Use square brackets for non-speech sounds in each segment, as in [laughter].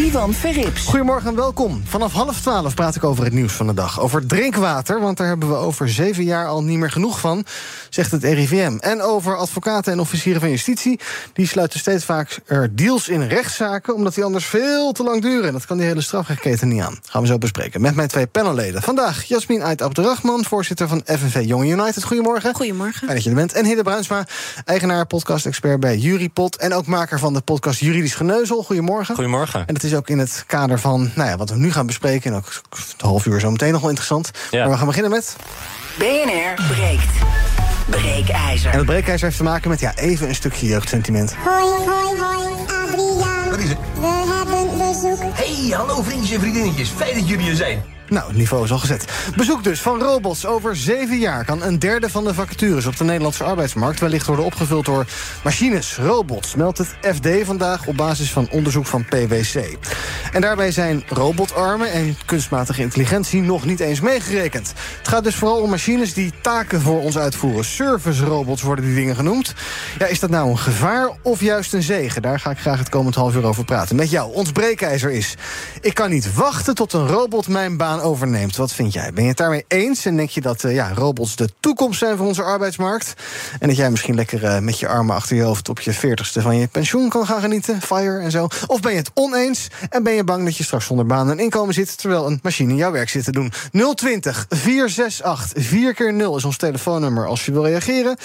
Ivan Verrips. Goedemorgen en welkom. Vanaf half twaalf praat ik over het nieuws van de dag. Over drinkwater, want daar hebben we over zeven jaar al niet meer genoeg van, zegt het RIVM. En over advocaten en officieren van justitie. Die sluiten steeds vaker deals in rechtszaken, omdat die anders veel te lang duren. En dat kan die hele strafrechtketen niet aan. Gaan we zo bespreken met mijn twee panelleden. Vandaag Jasmin Ait Abderrahman, voorzitter van FNV Young United. Goedemorgen. Goedemorgen. Fijn dat je er bent. En Hidde Bruinsma, eigenaar, podcast-expert bij Jurypot. En ook maker van de podcast Juridisch Geneuzel. Goedemorgen. Goedemorgen. En het is ook in het kader van nou ja, wat we nu gaan bespreken. En ook het half uur zo meteen nog wel interessant. Ja. Maar we gaan beginnen met. BNR breekt. Breekijzer. En het breekijzer heeft te maken met ja, even een stukje jeugdsentiment. Hoi, hoi, hoi, Adriaan. Wat is het? We hebben bezoek. Hey, hallo vriendjes en vriendinnetjes. Fijn dat jullie er zijn. Nou, het niveau is al gezet. Bezoek dus van robots. Over zeven jaar kan een derde van de vacatures op de Nederlandse arbeidsmarkt wellicht worden opgevuld door machines, robots, meldt het FD vandaag op basis van onderzoek van PwC. En daarbij zijn robotarmen en kunstmatige intelligentie nog niet eens meegerekend. Het gaat dus vooral om machines die taken voor ons uitvoeren. Service robots worden die dingen genoemd. Ja, is dat nou een gevaar of juist een zegen? Daar ga ik graag het komend half uur over praten. Met jou, ons breekijzer is... ik kan niet wachten tot een robot mijn baan overneemt. Wat vind jij? Ben je het daarmee eens? En denk je dat eh, ja, robots de toekomst zijn voor onze arbeidsmarkt? En dat jij misschien lekker eh, met je armen achter je hoofd... op je veertigste van je pensioen kan gaan genieten? Fire en zo. Of ben je het oneens en ben je bang dat je straks zonder baan en inkomen zit... terwijl een machine jouw werk zit te doen? 020 468 4 keer 0 is ons telefoonnummer als je wil reageren.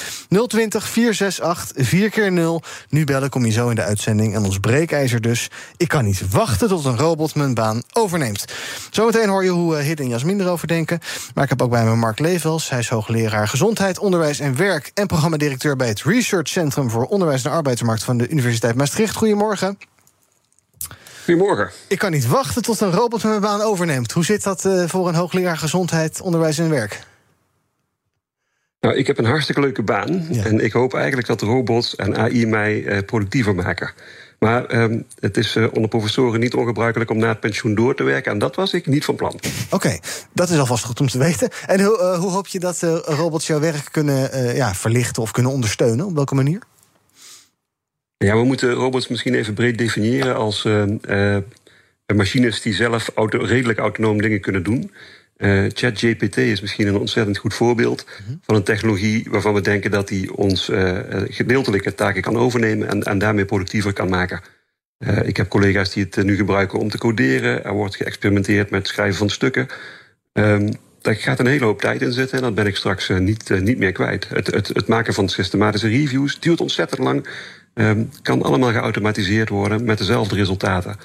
020 468 4 keer 0 Nu bellen kom je zo in de uitzending. En ons breekijzer dus. Ik kan niet wachten tot een robot mijn baan overneemt. Zometeen hoor je hoe uh, Hid en Jasmin erover denken. Maar ik heb ook bij me Mark Levels. Hij is hoogleraar gezondheid, onderwijs en werk... en programmadirecteur bij het Research Centrum... voor Onderwijs en Arbeidsmarkt van de Universiteit Maastricht. Goedemorgen. Goedemorgen. Ik kan niet wachten tot een robot mijn baan overneemt. Hoe zit dat uh, voor een hoogleraar gezondheid, onderwijs en werk? Nou, ik heb een hartstikke leuke baan. Ja. En ik hoop eigenlijk dat robots en AI mij uh, productiever maken. Maar um, het is uh, onder professoren niet ongebruikelijk om na het pensioen door te werken. En dat was ik niet van plan. Oké, okay, dat is alvast goed om te weten. En hoe, uh, hoe hoop je dat uh, robots jouw werk kunnen ja, verlichten of kunnen ondersteunen? Op welke manier? Ja, we moeten robots misschien even breed definiëren als machines die zelf auto redelijk autonoom dingen kunnen doen. Uh, ChatGPT is misschien een ontzettend goed voorbeeld mm -hmm. van een technologie waarvan we denken dat die ons uh, gedeeltelijke taken kan overnemen en, en daarmee productiever kan maken. Uh, ik heb collega's die het nu gebruiken om te coderen. Er wordt geëxperimenteerd met het schrijven van stukken. Um, daar gaat een hele hoop tijd in zitten en dat ben ik straks niet, niet meer kwijt. Het, het, het, maken van systematische reviews duurt ontzettend lang. Um, kan allemaal geautomatiseerd worden met dezelfde resultaten.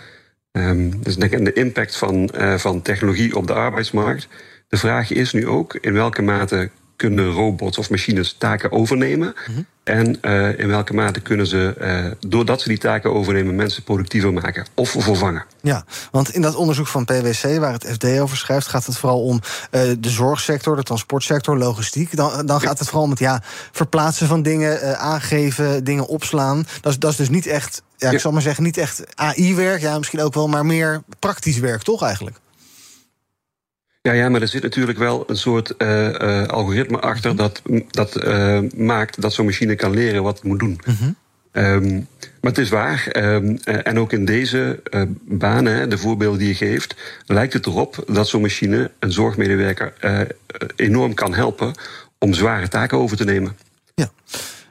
Um, dus denk aan de impact van, uh, van technologie op de arbeidsmarkt. De vraag is nu ook in welke mate kunnen robots of machines taken overnemen. Mm -hmm. En uh, in welke mate kunnen ze, uh, doordat ze die taken overnemen, mensen productiever maken of vervangen. Ja, want in dat onderzoek van PwC, waar het FD over schrijft, gaat het vooral om uh, de zorgsector, de transportsector, logistiek. Dan, dan gaat het vooral om het ja, verplaatsen van dingen, aangeven, dingen opslaan. Dat is, dat is dus niet echt, ja, ik ja. zal maar zeggen, niet echt AI-werk, ja, misschien ook wel, maar meer praktisch werk, toch eigenlijk? Ja, ja, maar er zit natuurlijk wel een soort uh, uh, algoritme achter dat, dat uh, maakt dat zo'n machine kan leren wat het moet doen. Um, maar het is waar. Um, en ook in deze banen, de voorbeelden die je geeft, lijkt het erop dat zo'n machine een zorgmedewerker enorm kan helpen om zware taken over te nemen. Ja.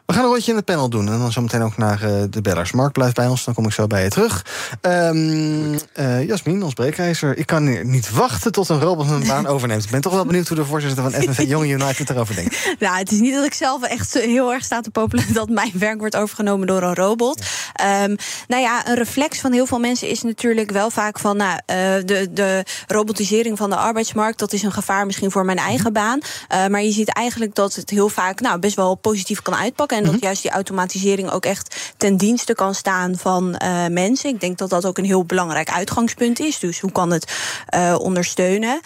We gaan een rondje in het panel doen. En dan zometeen ook naar uh, de bellers. Mark blijft bij ons, dan kom ik zo bij je terug. Um, uh, Jasmin, ons breekijzer. Ik kan niet wachten tot een robot mijn baan [laughs] overneemt. Ik ben toch wel benieuwd hoe de voorzitter van FNV Young United erover denkt. [laughs] Nou, het is niet dat ik zelf echt heel erg sta te popelen... [laughs] dat mijn werk wordt overgenomen door een robot. Ja. Um, nou ja, een reflex van heel veel mensen is natuurlijk wel vaak van... Nou, uh, de, de robotisering van de arbeidsmarkt... dat is een gevaar misschien voor mijn eigen baan. maar je ziet eigenlijk dat het heel vaak nou, best wel positief kan uitpakken... En dat -hmm. juist die automatisering ook echt ten dienste kan staan van uh, mensen. Ik denk dat dat ook een heel belangrijk uitgangspunt is. Dus hoe kan het uh, ondersteunen?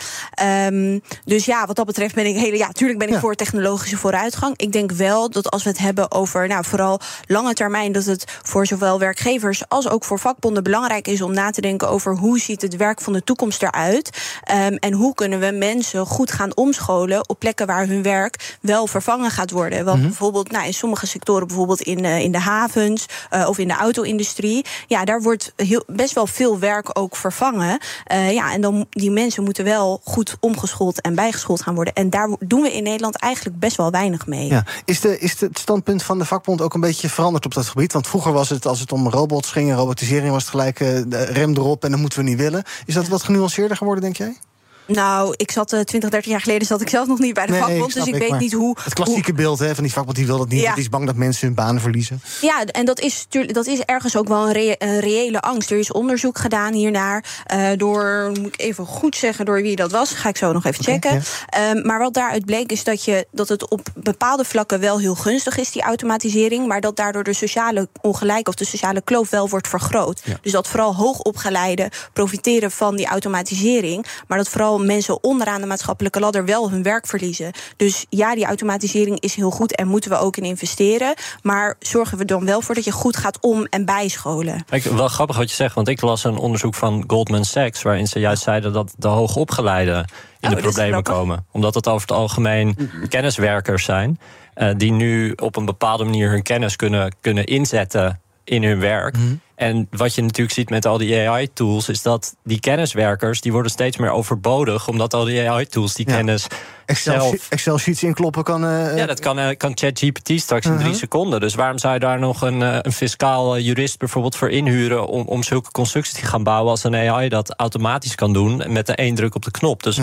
Um, dus ja, wat dat betreft ben ik hele. Ja, tuurlijk ben ik ja. voor technologische vooruitgang. Ik denk wel dat als we het hebben over, nou, vooral lange termijn, dat het voor zowel werkgevers als ook voor vakbonden belangrijk is om na te denken over hoe ziet het werk van de toekomst eruit. Um, en hoe kunnen we mensen goed gaan omscholen op plekken waar hun werk wel vervangen gaat worden. Want mm -hmm. bijvoorbeeld, nou, in sommige sectoren, bijvoorbeeld in, uh, in de havens uh, of in de auto-industrie, ja, daar wordt heel, best wel veel werk ook vervangen. Uh, ja, en dan die mensen moeten wel goed omgeschoold en bijgeschoold gaan worden. En daar doen we in Nederland eigenlijk best wel weinig mee. Ja. Is, de, is het standpunt van de vakbond ook een beetje veranderd op dat gebied? Want vroeger was het, als het om robots ging, robotisering was het gelijk de rem erop en dat moeten we niet willen. Is dat ja. wat genuanceerder geworden, denk jij? Nou, ik zat uh, 20, 30 jaar geleden zat ik zelf nog niet bij de nee, vakbond, dus ik, weet niet hoe. Het klassieke hoe... beeld hè, van die vakbond die wil dat niet, ja. die is bang dat mensen hun banen verliezen. Ja, en dat is, dat is ergens ook wel een, re een reële angst. Er is onderzoek gedaan hiernaar uh, door, moet ik even goed zeggen door wie dat was, ga ik zo nog even checken. Ja. um, maar wat daaruit bleek is dat, je, dat het op bepaalde vlakken wel heel gunstig is, die automatisering, maar dat daardoor de sociale ongelijk of de sociale kloof wel wordt vergroot. Ja. Dus dat vooral hoogopgeleiden profiteren van die automatisering, maar dat vooral mensen onderaan aan de maatschappelijke ladder wel hun werk verliezen. Dus ja, die automatisering is heel goed en moeten we ook in investeren. Maar zorgen we dan wel voor dat je goed gaat om- en bijscholen. Kijk, wel grappig wat je zegt, want ik las een onderzoek van Goldman Sachs... waarin ze juist zeiden dat de hoogopgeleiden in Oh, de problemen komen. Omdat het over het algemeen kenniswerkers zijn... Uh, die nu op een bepaalde manier hun kennis kunnen, kunnen inzetten in hun werk. Mhm. En wat je natuurlijk ziet met al die AI-tools, is dat die kenniswerkers die worden steeds meer overbodig, omdat al die AI-tools die Ja. kennis Excel, zelf. Excel sheets inkloppen kan. eh, Ja, dat kan, eh, kan ChatGPT straks in drie Mhm. seconden. Dus waarom zou je daar nog een, eh, een fiscaal jurist bijvoorbeeld voor inhuren om, om zulke constructies te gaan bouwen als een AI dat automatisch kan doen met de één druk op de knop? Dus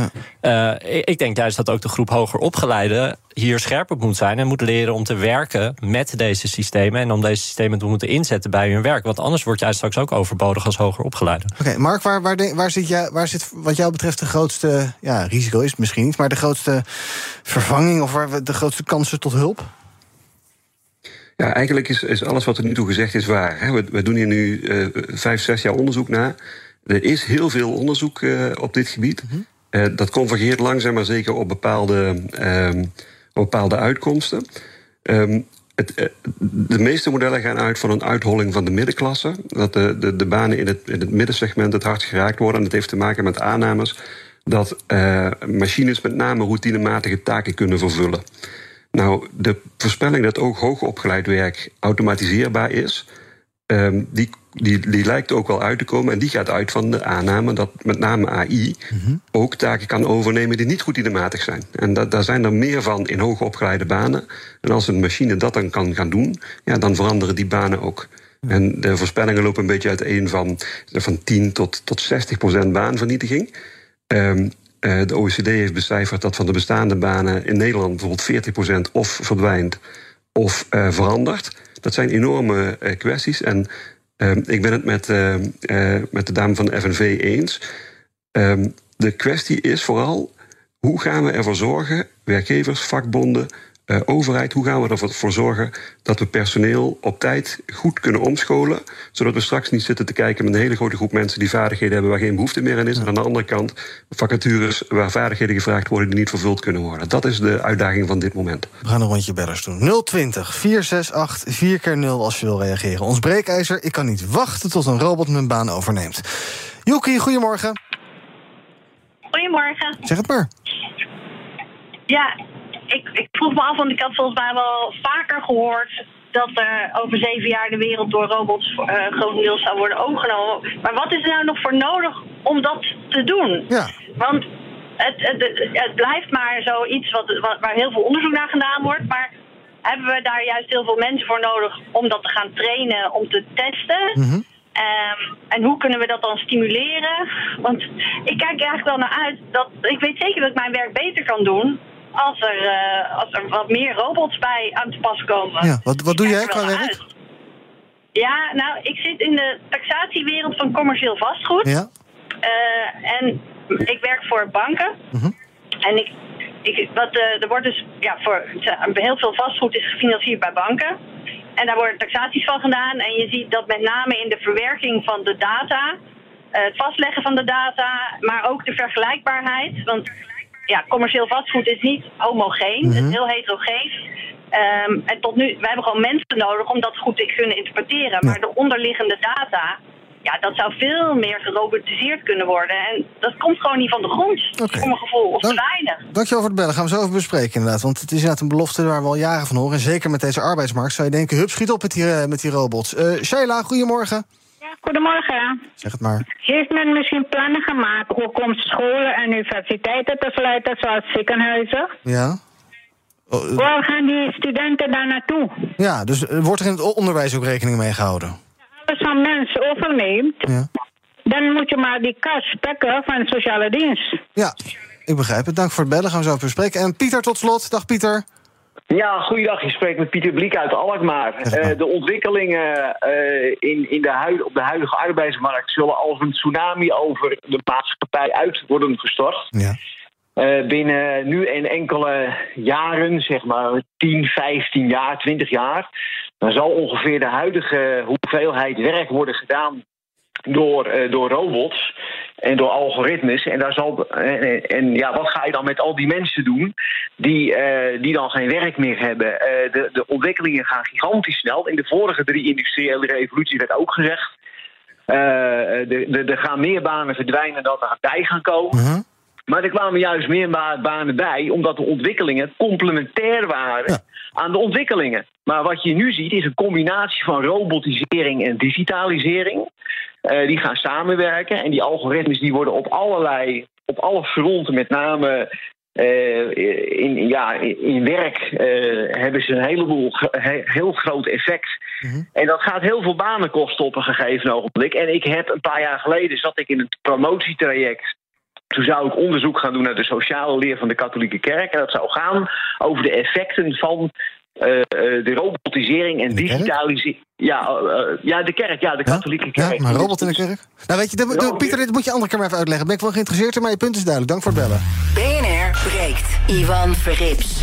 ik, ik denk juist dat ook de groep hoger opgeleiden hier scherp op moet zijn en moet leren om te werken met deze systemen en om deze systemen te moeten inzetten bij hun werk. Want anders word jij straks ook overbodig als hoger opgeleide. Oké, Mark, waar, waar, waar, zit jij, waar zit wat jou betreft de grootste ja, risico is het misschien niet, maar de grootste vervanging of waar we de grootste kansen tot hulp? Ja, eigenlijk is, is alles wat er nu toe gezegd is waar. Hè. We, we doen hier nu eh, vijf, zes jaar onderzoek naar. Er is heel veel onderzoek eh, op dit gebied. Eh, dat convergeert langzaam maar zeker op bepaalde, ehm, bepaalde uitkomsten. Ehm, het, eh, de meeste modellen gaan uit van een uitholling van de middenklasse. Dat de, de, de banen in het, in het middensegment het hardst geraakt worden. En dat heeft te maken met aannames dat eh, machines met name routinematige taken kunnen vervullen. Nou, de voorspelling dat ook hoogopgeleid werk automatiseerbaar is, ehm, die, die, die lijkt ook wel uit te komen. En die gaat uit van de aanname dat met name AI ook taken kan overnemen die niet routinematig zijn. En dat, daar zijn er meer van in hoogopgeleide banen. En als een machine dat dan kan gaan doen, ja, dan veranderen die banen ook. En de voorspellingen lopen een beetje uiteen van, van 10 tot, tot 60 procent baanvernietiging. Ehm, eh, de OECD heeft becijferd dat van de bestaande banen in Nederland bijvoorbeeld 40% of verdwijnt of eh, verandert. Dat zijn enorme eh, kwesties. En ehm, ik ben het met, eh, eh, met de dame van de FNV eens. Ehm, de kwestie is vooral hoe gaan we ervoor zorgen, werkgevers, vakbonden, eh, overheid, hoe gaan we ervoor zorgen dat we personeel op tijd goed kunnen omscholen, zodat we straks niet zitten te kijken met een hele grote groep mensen die vaardigheden hebben waar geen behoefte meer aan is, en aan de andere kant vacatures waar vaardigheden gevraagd worden die niet vervuld kunnen worden. Dat is de uitdaging van dit moment. We gaan een rondje bellers doen. 020 468 4 keer 0 als je wil reageren. Ons breekijzer, ik kan niet wachten tot een robot mijn baan overneemt. Joekie, goedemorgen. Goedemorgen. Zeg het maar. Ja, ik, ik vroeg me af, want ik had volgens mij wel vaker gehoord dat er over zeven jaar de wereld door robots uh, grotendeels zou worden overgenomen. Maar wat is er nou nog voor nodig om dat te doen? Ja. Want het, het, het, het blijft maar zoiets wat, wat, waar heel veel onderzoek naar gedaan wordt. Maar hebben we daar juist heel veel mensen voor nodig om dat te gaan trainen, om te testen. Mhm. Ehm, en hoe kunnen we dat dan stimuleren? Want ik kijk er eigenlijk wel naar uit. Dat, ik weet zeker dat ik mijn werk beter kan doen als er, eh, als er wat meer robots bij aan te pas komen. Ja, wat, wat doe jij qua werk? uit. Ja, nou, ik zit in de taxatiewereld van commercieel vastgoed. Ja? Eh, en ik werk voor banken. Mhm. En ik, ik, wat, eh, er wordt dus, ja, voor, heel veel vastgoed is gefinancierd bij banken. En daar worden taxaties van gedaan. En je ziet dat met name in de verwerking van de data, het vastleggen van de data, maar ook de vergelijkbaarheid. Want ja, commercieel vastgoed is niet homogeen, het is heel heterogeen. Ehm, en tot nu, we hebben gewoon mensen nodig om dat goed te kunnen interpreteren. Maar de onderliggende data, ja, dat zou veel meer gerobotiseerd kunnen worden. En dat komt gewoon niet van de grond, Oké. voor mijn gevoel, of te weinig. Dankjewel voor het bellen. Gaan we zo over bespreken inderdaad. Want het is inderdaad een belofte waar we al jaren van horen. En zeker met deze arbeidsmarkt zou je denken... hup, schiet op met die, eh, met die robots. Eh Sheila, goedemorgen. Goedemorgen. Zeg het maar. Heeft men misschien plannen gemaakt ook om scholen en universiteiten te sluiten, zoals ziekenhuizen? Ja? Oh, eh, Waar gaan die studenten dan naartoe? ja, dus eh, wordt er in het onderwijs ook rekening mee gehouden? Als zo'n mens overneemt, Ja. dan moet je maar die kas pakken van de sociale dienst. Ja, ik begrijp het. Dank voor het bellen. Gaan we zo bespreken. En Pieter tot slot. Dag Pieter. Ja, goeiedag. Je spreekt met Pieter Bliek uit Alkmaar. [laughs] Eh, de ontwikkelingen eh, in, in de huid, op de huidige arbeidsmarkt zullen als een tsunami over de maatschappij uit worden gestort. Ja. Eh, binnen nu en enkele jaren, zeg maar 10, 15 jaar, 20 jaar, dan zal ongeveer de huidige hoeveelheid werk worden gedaan door, eh, door robots en door algoritmes. En, daar zal, en, en ja, wat ga je dan met al die mensen doen die, eh, die dan geen werk meer hebben? Eh, de, de ontwikkelingen gaan gigantisch snel. In de vorige drie industriële revoluties werd ook gezegd. de- de- er gaan meer banen verdwijnen dan er bij gaan komen. Maar er kwamen juist meer ba- banen bij, omdat de ontwikkelingen complementair waren aan de ontwikkelingen. Maar wat je nu ziet is een combinatie van robotisering en digitalisering. Eh, die gaan samenwerken en die algoritmes die worden op allerlei, op alle fronten, met name eh, in, ja, in werk, eh, hebben ze een heleboel he- heel groot effect. En dat gaat heel veel banen kosten op een gegeven ogenblik. En ik heb een paar jaar geleden zat ik in een promotietraject. Toen zou ik onderzoek gaan doen naar de sociale leer van de katholieke kerk. En dat zou gaan over de effecten van de robotisering en digitalisering. Ja, eh, eh, ja, de kerk, ja, de katholieke kerk. Ja, maar een robot in de kerk? Nou, weet je, dit- Pieter, dit moet je andere keer maar even uitleggen. Ben ik wel geïnteresseerd in, maar je punt is duidelijk. Dank voor het bellen. BNR breekt. Ivan Verrips.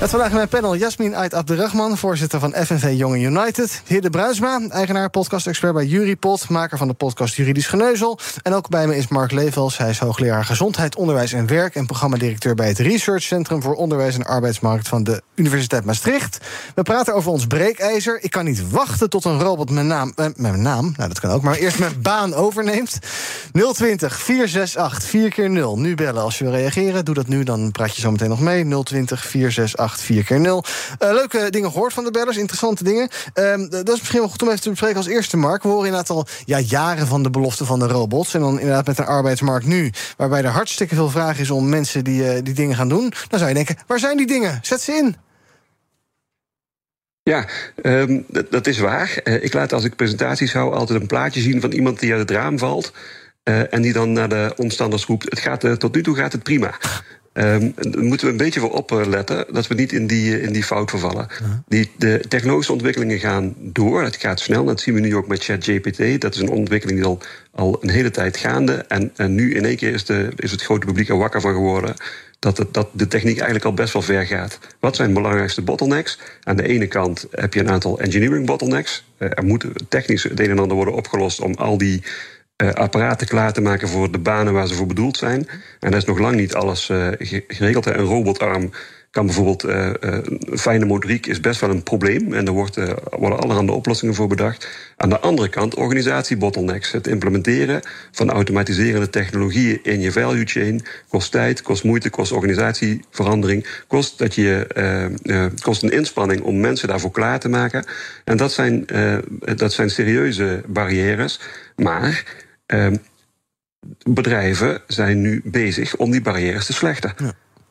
Met vandaag mijn panel Jasmin Ait Abderrahman, voorzitter van FNV Jonge United. Hidde Bruisma, eigenaar podcast-expert bij Juripod, maker van de podcast Juridisch Geneuzel. En ook bij me is Mark Levels, hij is hoogleraar Gezondheid, Onderwijs en Werk... en programmadirecteur bij het Research Centrum voor Onderwijs en Arbeidsmarkt van de Universiteit Maastricht. We praten over ons breekijzer. Ik kan niet wachten tot een robot mijn naam, eh, mijn naam, nou dat kan ook, maar eerst mijn baan overneemt. 020 468 4 keer 0 Nu bellen als je wil reageren. Doe dat nu, dan praat je zo meteen nog mee. 020 468 4 keer 0 Eh, leuke dingen gehoord van de bellers, interessante dingen. Ehm, dat is misschien wel goed om even te bespreken als eerste, Mark. We horen inderdaad al ja, jaren van de belofte van de robots. En dan inderdaad met een arbeidsmarkt nu, waarbij er hartstikke veel vraag is om mensen die, eh, die dingen gaan doen. Dan zou je denken, waar zijn die dingen? Zet ze in. Ja, ehm, dat, is waar. Eh, ik laat als ik presentaties hou altijd een plaatje zien van iemand die uit het raam valt. eh, en die dan naar de omstanders roept: het gaat, eh, Tot nu toe gaat het prima. Ehm, daar moeten we een beetje voor opletten dat we niet in die, eh, in die fout vervallen. Die, de technologische ontwikkelingen gaan door. Het gaat snel. Dat zien we nu ook met ChatGPT. Dat is een ontwikkeling die al, al een hele tijd gaande. En, en nu in één keer is, de, is het grote publiek er wakker van geworden. Dat, het, dat de techniek eigenlijk al best wel ver gaat. Wat zijn de belangrijkste bottlenecks? Aan de ene kant heb je een aantal engineering bottlenecks. Eh, er moet technisch het een en ander worden opgelost om al die apparaten klaar te maken voor de banen waar ze voor bedoeld zijn. En daar is nog lang niet alles eh, ge- geregeld. Een robotarm kan bijvoorbeeld, eh, eh, fijne motoriek is best wel een probleem. En er eh, worden allerhande oplossingen voor bedacht. Aan de andere kant organisatiebottlenecks. Het implementeren van automatiserende technologieën in je value chain kost tijd, kost moeite, kost organisatieverandering. Kost, dat je, eh, eh, kost een inspanning om mensen daarvoor klaar te maken. En dat zijn, eh, dat zijn serieuze barrières. Maar bedrijven zijn nu bezig om die barrières te slechten.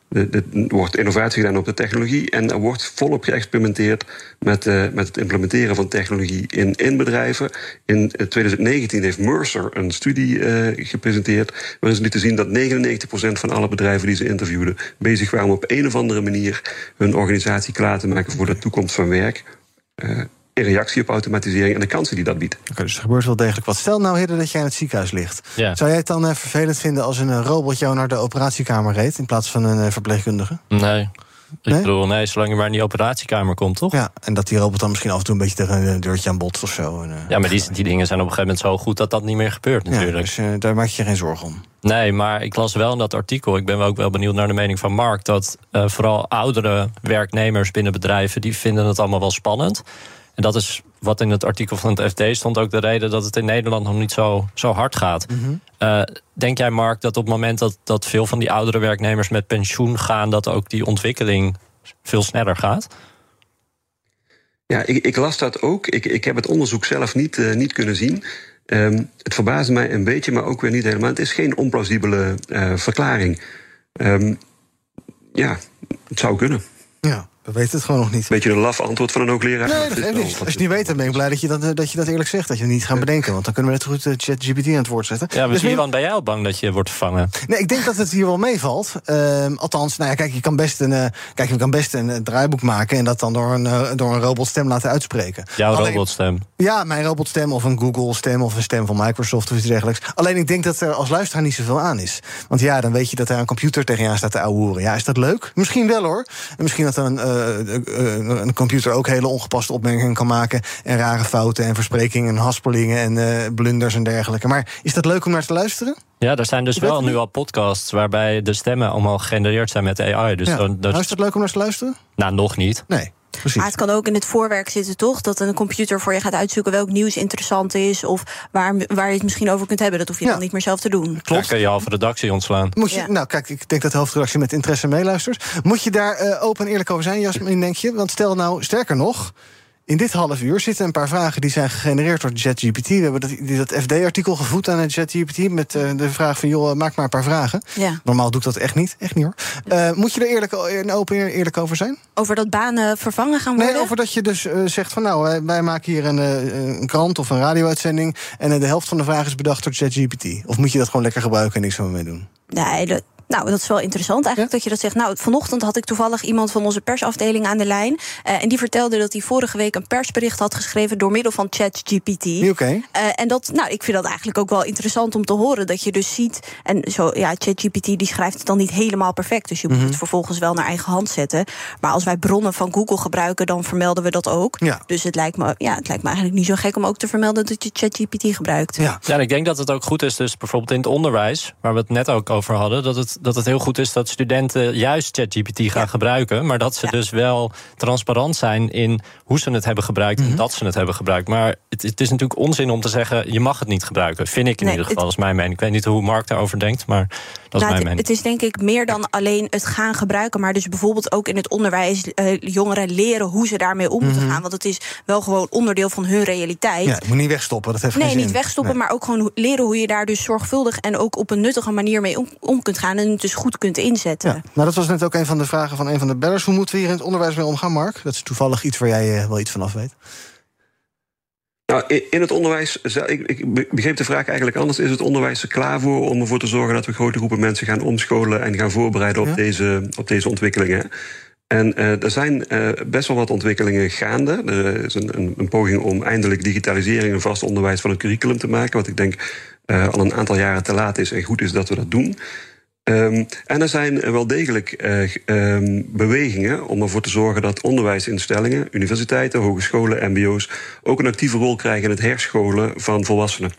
Er wordt innovatie gedaan op de technologie en er wordt volop geëxperimenteerd met, uh, met het implementeren van technologie in, in bedrijven. In 2019 heeft Mercer een studie uh, gepresenteerd waarin ze lieten zien dat 99% van alle bedrijven die ze interviewden bezig waren om op een of andere manier hun organisatie klaar te maken voor de toekomst van werk. Uh, in reactie op automatisering en de kansen die dat biedt. Oké, dus er gebeurt wel degelijk wat. Stel nou, Hidde, dat jij in het ziekenhuis ligt. Ja. Zou jij het dan uh, vervelend vinden als een uh, robot jou naar de operatiekamer reed... in plaats van een uh, verpleegkundige? Nee. Ik nee? bedoel, nee, zolang je maar in die operatiekamer komt, toch? Ja, en dat die robot dan misschien af en toe een beetje tegen een deurtje aan botst of zo. En, ja, maar die, die dingen zijn op een gegeven moment zo goed dat dat niet meer gebeurt, natuurlijk. Ja, dus daar maak je je geen zorgen om. Nee, maar ik las wel in dat artikel, ik ben ook wel benieuwd naar de mening van Mark... dat vooral oudere werknemers binnen bedrijven, die vinden het allemaal wel spannend. En dat is wat in het artikel van het FD stond ook de reden dat het in Nederland nog niet zo, zo hard gaat. Mm -hmm. uh, denk jij, Mark, dat op het moment dat, dat veel van die oudere werknemers met pensioen gaan, dat ook die ontwikkeling veel sneller gaat? Ja, ik, ik las dat ook. Ik, ik heb het onderzoek zelf niet, uh, niet kunnen zien. Um, het verbaasde mij een beetje, maar ook weer niet helemaal. Het is geen onplausibele uh, verklaring. Um, ja, het zou kunnen. Ja. We weten het gewoon nog niet. Beetje een laf antwoord van een hoogleraar. Nee, dat geeft niet. Als je het niet weet, dan ben ik blij dat je dat, dat, je dat eerlijk zegt. Dat je het niet gaat bedenken. Want dan kunnen we net goed uh, ChatGPT aan het woord zetten. Ja, dus Milan, ben jij al bang dat je wordt vervangen? Nee, ik denk dat het hier wel meevalt. Uh, althans, nou ja, kijk, je kan best een, uh, kijk, je kan best een, draaiboek maken... en dat dan door een, uh, door een robotstem laten uitspreken. Jouw Alleen, robotstem? Ja, mijn robotstem of een Google-stem of een stem van Microsoft of iets dergelijks. Alleen ik denk dat er als luisteraar niet zoveel aan is. Want ja, dan weet je dat daar een computer tegen je aan staat te ouwehoeren. Ja, is dat leuk? Misschien wel hoor. En misschien dat er een een computer ook hele ongepaste opmerkingen kan maken. En rare fouten en versprekingen en haspelingen en blunders en dergelijke. Maar is dat leuk om naar te luisteren? Ja, er zijn dus wel nu al podcasts waarbij de stemmen allemaal gegenereerd zijn met AI. Dus ja. dan, dat... is dat leuk om naar te luisteren? Nou, nog niet. Nee. Precies. Maar het kan ook in het voorwerk zitten, toch? Dat een computer voor je gaat uitzoeken welk nieuws interessant is. Of waar, waar je het misschien over kunt hebben. Dat hoef je ja. dan niet meer zelf te doen. Klopt. Dan kun je halve redactie ontslaan. Moet je, ja. Nou, kijk, ik denk dat de hoofdredactie met interesse meeluistert. Moet je daar uh, open en eerlijk over zijn, Jasmin, denk je? Want stel nou, sterker nog. In dit half uur zitten een paar vragen die zijn gegenereerd door ChatGPT. We hebben dat, dat FD-artikel gevoed aan ChatGPT met uh, de vraag van... joh, maak maar een paar vragen. Ja. Normaal doe ik dat echt niet. Echt niet hoor. Uh, moet je er eerlijk, open en eerlijk over zijn? Over dat banen vervangen gaan worden? Nee, over dat je dus uh, zegt van... nou, wij, wij maken hier een, een, krant of een radio-uitzending... en de helft van de vragen is bedacht door ChatGPT. Of moet je dat gewoon lekker gebruiken en niks meer mee doen? Nee, dat, nou, dat is wel interessant eigenlijk ja? dat je dat zegt. Nou, vanochtend had ik toevallig iemand van onze persafdeling aan de lijn. Uh, en die vertelde dat hij vorige week een persbericht had geschreven door middel van ChatGPT. Oké. Okay. Uh, en dat, nou, ik vind dat eigenlijk ook wel interessant om te horen. Dat je dus ziet. En zo, ja, ChatGPT die schrijft het dan niet helemaal perfect. Dus je moet mm -hmm. het vervolgens wel naar eigen hand zetten. Maar als wij bronnen van Google gebruiken, dan vermelden we dat ook. Ja. Dus het lijkt, me, ja, het lijkt me eigenlijk niet zo gek om ook te vermelden dat je ChatGPT gebruikt. Ja. ja, en ik denk dat het ook goed is, dus bijvoorbeeld in het onderwijs, waar we het net ook over hadden, dat het, dat het heel goed is dat studenten juist ChatGPT gaan ja. gebruiken. Maar dat ze ja. dus wel transparant zijn in hoe ze het hebben gebruikt mm -hmm. en dat ze het hebben gebruikt. Maar het, het, is natuurlijk onzin om te zeggen: je mag het niet gebruiken. Vind ik in nee, ieder geval, dat is mijn mening. Ik weet niet hoe Mark daarover denkt, maar dat is nou, mijn het, mening. Het is denk ik meer dan alleen het gaan gebruiken. Maar dus bijvoorbeeld ook in het onderwijs uh, jongeren leren hoe ze daarmee om moeten mm -hmm. gaan. Want het is wel gewoon onderdeel van hun realiteit. Ja, het moet niet wegstoppen. Dat heeft nee, geen niet zin. wegstoppen, nee. maar ook gewoon leren hoe je daar dus zorgvuldig en ook op een nuttige manier mee om, om kunt gaan. En het dus goed kunt inzetten. Ja. Nou, dat was net ook een van de vragen van een van de bellers. Hoe moeten we hier in het onderwijs mee omgaan, Mark? Dat is toevallig iets waar jij uh, wel iets van af weet. Nou, in het onderwijs, ik, ik begreep de vraag eigenlijk anders. Is het onderwijs er klaar voor om ervoor te zorgen dat we grote groepen mensen gaan omscholen en gaan voorbereiden op, ja? deze, op deze ontwikkelingen? En uh, er zijn uh, best wel wat ontwikkelingen gaande. Er is een, een, een, poging om eindelijk digitalisering en vast onderwijs van het curriculum te maken. Wat ik denk uh, al een aantal jaren te laat is en goed is dat we dat doen. Um, en er zijn wel degelijk uh, um, bewegingen om ervoor te zorgen dat onderwijsinstellingen, universiteiten, hogescholen, MBO's ook een actieve rol krijgen in het herscholen van volwassenen.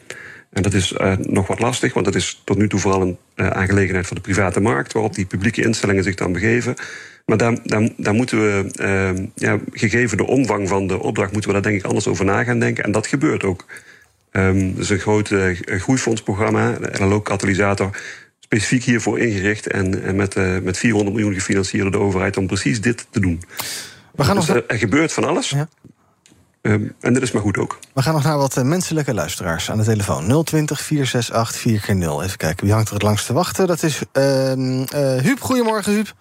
En dat is uh, nog wat lastig, want dat is tot nu toe vooral een uh, aangelegenheid van de private markt, waarop die publieke instellingen zich dan begeven. Maar daar, moeten we, uh, ja, gegeven de omvang van de opdracht, moeten we daar denk ik anders over na gaan denken. En dat gebeurt ook. Um, dus een groot groeifondsprogramma, de LLO Katalysator, specifiek hiervoor ingericht en, en met, uh, met 400 miljoen gefinancierd door de overheid om precies dit te doen. We gaan dus nog er, er gebeurt van alles. Ja. Um, en dat is maar goed ook. We gaan nog naar wat uh, menselijke luisteraars aan de telefoon. 020 468 4 0 Even kijken, wie hangt er het langst te wachten? Dat is uh, Huub. Goedemorgen, Huub.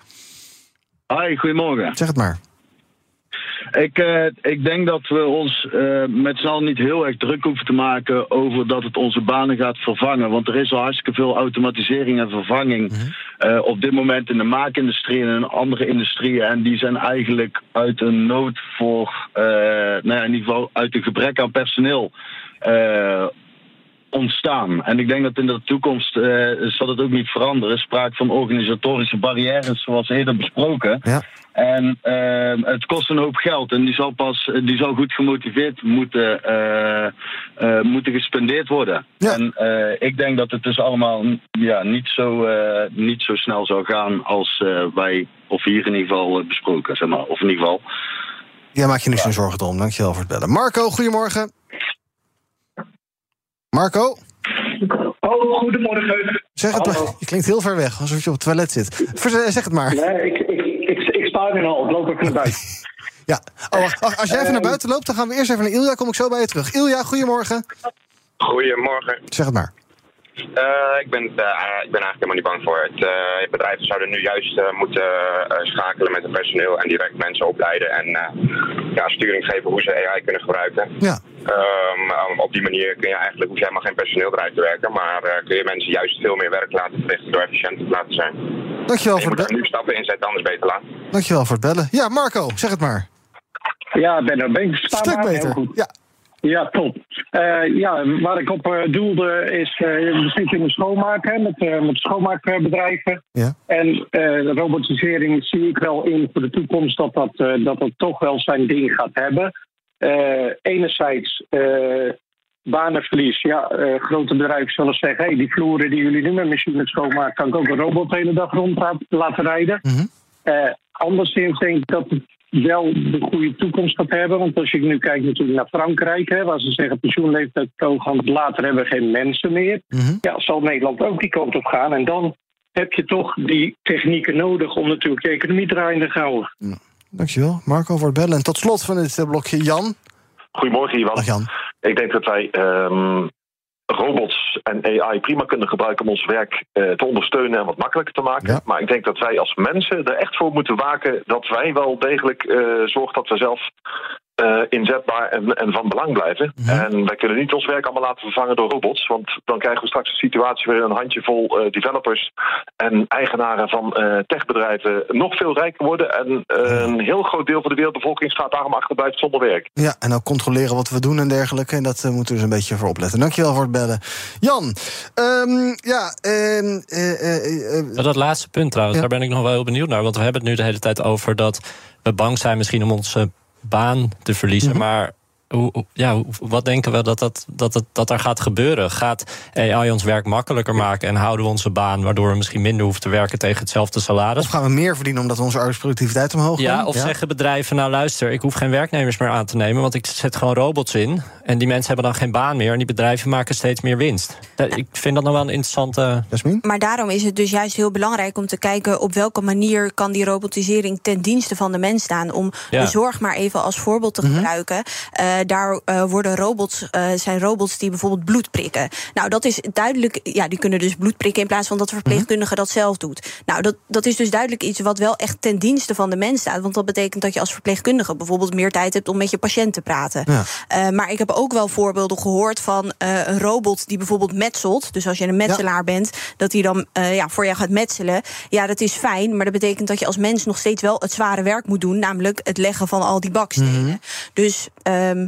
Hi, goedemorgen. Zeg het maar. Ik, eh, ik denk dat we ons eh, met z'n allen niet heel erg druk hoeven te maken over dat het onze banen gaat vervangen. Want er is al hartstikke veel automatisering en vervanging eh, op dit moment in de maakindustrie en in andere industrieën. En die zijn eigenlijk uit een nood voor, nou ja, in ieder geval uit een gebrek aan personeel. ontstaan. En ik denk dat in de toekomst zal het ook niet veranderen. Er sprake van organisatorische barrières, zoals eerder besproken. Ja. En eh, het kost een hoop geld. En die zal pas die zal goed gemotiveerd moeten, eh, eh, moeten gespendeerd worden. En eh, ik denk dat het dus allemaal ja, niet, zo, eh, niet zo snel zou gaan als eh, wij, of hier in ieder geval eh, besproken, zeg maar. Of in ieder geval. Jij maakt je nu geen zorgen om. Dankjewel voor het bellen. Marco, goedemorgen. Marco? Oh, goedemorgen. Zeg het maar. Je klinkt heel ver weg, alsof je op het toilet zit. Zeg het maar. Nee, ik, ik, er al. Loop ook [laughs] naar buiten. Ja. Oh, wacht, wacht, als jij even naar buiten loopt, dan gaan we eerst even naar Ilja. Kom ik zo bij je terug. Ilja, goedemorgen. Goedemorgen. Zeg het maar. Eh, ik, ben, eh, ik ben eigenlijk helemaal niet bang voor het. Uh, bedrijven zouden nu juist eh, moeten eh, schakelen met het personeel en direct mensen opleiden en eh, ja, sturing geven hoe ze AI kunnen gebruiken. Ja. Ehm, um, op die manier kun je eigenlijk, hoef je helemaal geen personeel eruit te werken, maar eh, kun je mensen juist veel meer werk laten verrichten door efficiënter te laten zijn. Dankjewel je voor moet het er nu stappen in zetten, anders beter laten. Dankjewel voor het bellen. Ja, Marco, zeg het maar. Ja, ben er ben ik? Stuk beter. Goed. Ja. Ja, top. Eh, ja, waar ik op eh, doelde is, eh we zitten in de schoonmaak hè, met, eh, met schoonmaakbedrijven. Ja. En eh, de robotisering zie ik wel in voor de toekomst dat dat, eh, dat, dat toch wel zijn ding gaat hebben. Eh, enerzijds eh, banenverlies. Ja, eh, grote bedrijven zullen zeggen, hey, die vloeren die jullie nu met machines schoonmaken, kan ik ook een robot de hele dag rond laten- rijden. Eh, anderszins denk ik dat het wel de goede toekomst gaat hebben. Want als je nu kijkt natuurlijk naar Frankrijk, hè, waar ze zeggen pensioenleeftijd toegang, later hebben we geen mensen meer. Ja, zal Nederland ook die kant op gaan. En dan heb je toch die technieken nodig om natuurlijk je economie draaiende te houden. Dankjewel, Marco, voor het bellen. En tot slot van dit eh, blokje, Jan. Goedemorgen, Ivan. Dag Jan. Ik denk dat wij ehm, robots en AI prima kunnen gebruiken om ons werk eh, te ondersteunen en wat makkelijker te maken. Maar ik denk dat wij als mensen er echt voor moeten waken dat wij wel degelijk eh zorgen dat we zelf eh, inzetbaar en, en van belang blijven. En wij kunnen niet ons werk allemaal laten vervangen door robots. Want dan krijgen we straks een situatie waarin een handjevol eh, developers en eigenaren van eh, techbedrijven nog veel rijker worden. En een heel groot deel van de wereldbevolking staat daarom achterblijft zonder werk. Ja, en ook controleren wat we doen en dergelijke. En dat moeten we dus een beetje voor opletten. Dankjewel voor het bellen. Jan, ehm, ja... ehm, eh, eh, eh, Ja, dat laatste punt trouwens, daar ben ik nog wel heel benieuwd naar. Want we hebben het nu de hele tijd over dat we bang zijn misschien om onze baan te verliezen. Mhm. Maar hoe, ja, wat denken we dat, dat, dat, dat, dat er gaat gebeuren? Gaat AI ons werk makkelijker maken en houden we onze baan... waardoor we misschien minder hoeven te werken tegen hetzelfde salaris? Of gaan we meer verdienen omdat onze arbeidsproductiviteit omhoog Ja, gaat? of zeggen bedrijven, nou luister, ik hoef geen werknemers meer aan te nemen... want ik zet gewoon robots in en die mensen hebben dan geen baan meer... en die bedrijven maken steeds meer winst. Ik vind dat nog wel een interessante... Maar daarom is het dus juist heel belangrijk om te kijken op welke manier kan die robotisering ten dienste van de mens staan. Om Ja. de zorg maar even als voorbeeld te gebruiken. Eh, daar eh, worden robots, eh, zijn robots die bijvoorbeeld bloed prikken. Nou, dat is duidelijk. Ja, die kunnen dus bloed prikken in plaats van dat de verpleegkundige dat zelf doet. Nou, dat, dat is dus duidelijk iets wat wel echt ten dienste van de mens staat. Want dat betekent dat je als verpleegkundige bijvoorbeeld meer tijd hebt om met je patiënt te praten. Ja. Eh, maar ik heb ook wel voorbeelden gehoord van eh, een robot die bijvoorbeeld metselt. Dus als je een metselaar bent, dat hij dan eh, ja, voor jou gaat metselen. Ja, dat is fijn, maar dat betekent dat je als mens nog steeds wel het zware werk moet doen. Namelijk het leggen van al die bakstenen. Dus ehm,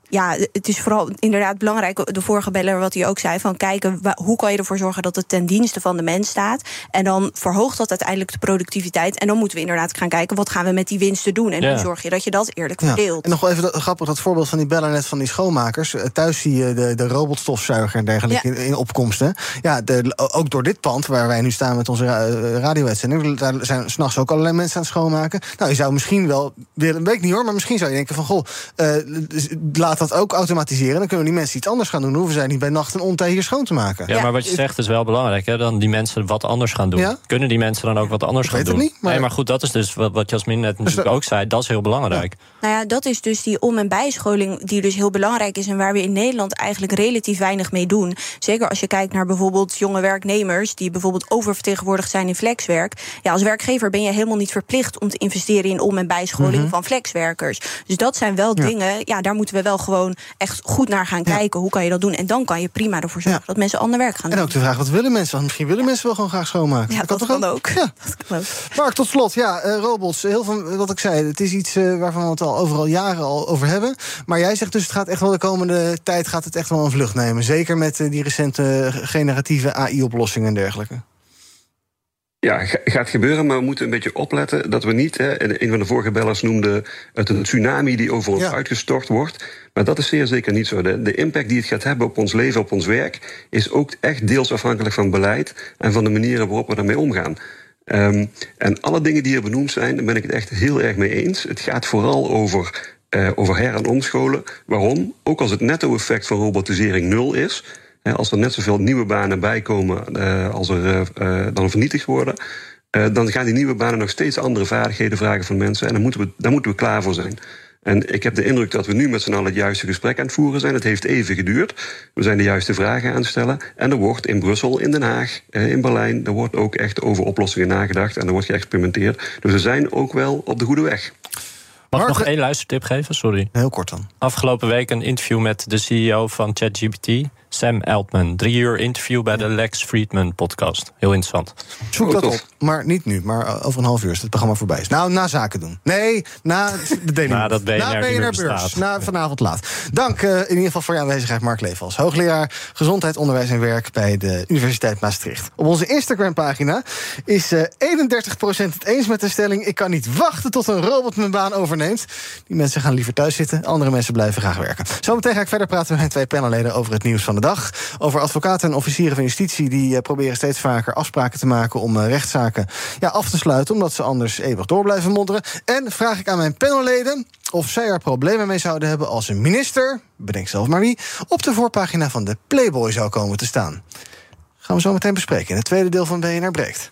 ja, het is vooral inderdaad belangrijk, de vorige beller wat hij ook zei, van kijken hoe kan je ervoor zorgen dat het ten dienste van de mens staat. En dan verhoogt dat uiteindelijk de productiviteit. En dan moeten we inderdaad gaan kijken, wat gaan we met die winsten doen? En Ja. hoe zorg je dat je dat eerlijk Ja. verdeelt? En nog wel even dat, grappig dat voorbeeld van die beller net van die schoonmakers. Eh, Thuis zie je de, de robotstofzuiger en dergelijke Ja. in, in opkomsten. Ja, de, ook door dit pand waar wij nu staan met onze eh, radio-uitzending... daar zijn s'nachts ook allerlei mensen aan het schoonmaken. Nou, je zou misschien wel willen, weet ik niet hoor... maar misschien zou je denken van, goh, eh, dus laat dat ook automatiseren. Dan kunnen die mensen iets anders gaan doen. Dan hoeven zij niet bij nacht en ontij hier schoon te maken. Ja, maar wat je zegt is wel belangrijk. Hè? Dan die mensen wat anders gaan doen. Ja? Kunnen die mensen dan ook wat anders gaan weet het doen? niet, maar- Nee, maar goed, dat is dus wat, wat Jasmin net natuurlijk ook zei. Dat is heel belangrijk. Nou ja, dat is dus die om- en bijscholing die dus heel belangrijk is... en waar we in Nederland eigenlijk relatief weinig mee doen. Zeker als je kijkt naar bijvoorbeeld jonge werknemers... die bijvoorbeeld oververtegenwoordigd zijn in flexwerk. Ja, als werkgever ben je helemaal niet verplicht... om te investeren in om- en bijscholing Mhm. van flexwerkers. Dus dat zijn wel Ja. dingen, ja, daar moeten we wel gewoon echt goed naar gaan kijken. Hoe kan je dat doen? En dan kan je prima ervoor zorgen dat mensen ander werk gaan doen. En ook de vraag, wat willen mensen? Want misschien willen mensen wel gewoon graag schoonmaken. Ja, dat kan ook. Ja. Dat kan ook. Mark, tot slot, ja, eh, robots. Heel veel, wat ik zei, het is iets eh, waarvan we het al overal jaren al over hebben. Maar jij zegt dus, het gaat echt wel de komende tijd gaat het echt wel een vlucht nemen. Zeker met eh, die recente generatieve AI-oplossingen en dergelijke. Ja, ga- gaat gebeuren, maar we moeten een beetje opletten dat we niet, hè, en een van de vorige bellers noemde het een tsunami die over ons uitgestort wordt. Maar dat is zeer zeker niet zo. De, de impact die het gaat hebben op ons leven, op ons werk, is ook echt deels afhankelijk van beleid en van de manieren waarop we daarmee omgaan. Ehm, en alle dingen die hier benoemd zijn, daar ben ik het echt heel erg mee eens. Het gaat vooral over, eh, over her- en omscholen. Waarom? Ook als het netto-effect van robotisering nul is. Als er net zoveel nieuwe banen bijkomen eh, als er eh, eh, dan vernietigd worden. eh, dan gaan die nieuwe banen nog steeds andere vaardigheden vragen van mensen. En daar moeten we, daar moeten we klaar voor zijn. En ik heb de indruk dat we nu met z'n allen het juiste gesprek aan het voeren zijn. Het heeft even geduurd. We zijn de juiste vragen aan het stellen. En er wordt in Brussel, in Den Haag, in Berlijn... er wordt ook echt over oplossingen nagedacht en er wordt geëxperimenteerd. Dus we zijn ook wel op de goede weg. Mag ik nog één luistertip geven? Sorry. Heel kort dan. Afgelopen week een interview met de CEO van ChatGPT, Sam Altman. Drie uur interview bij de Lex Friedman podcast. Heel interessant. Zoek dat op, maar niet nu. Maar eh, over een half uur als het programma voorbij is. Nou, na zaken doen. Nee, na [laughs] de Daily Na dat BNR Na BNR. Beurs. Na vanavond laat. Dank eh, in ieder geval voor je aanwezigheid, Mark Levels. Hoogleraar Gezondheid, Onderwijs en Werk bij de Universiteit Maastricht. Op onze Instagram-pagina is eh 31% het eens met de stelling... ik kan niet wachten tot een robot mijn baan overneemt. Die mensen gaan liever thuis zitten, andere mensen blijven graag werken. Zometeen ga ik verder praten met mijn twee panelleden over het nieuws van de dag. Over advocaten en officieren van justitie... die eh, proberen steeds vaker afspraken te maken om eh, rechtszaken ja, af te sluiten... omdat ze anders eeuwig door blijven modderen. En vraag ik aan mijn panelleden of zij er problemen mee zouden hebben... als een minister, bedenk zelf maar wie... op de voorpagina van de Playboy zou komen te staan. Gaan we zo meteen bespreken in het tweede deel van BNR Breekt.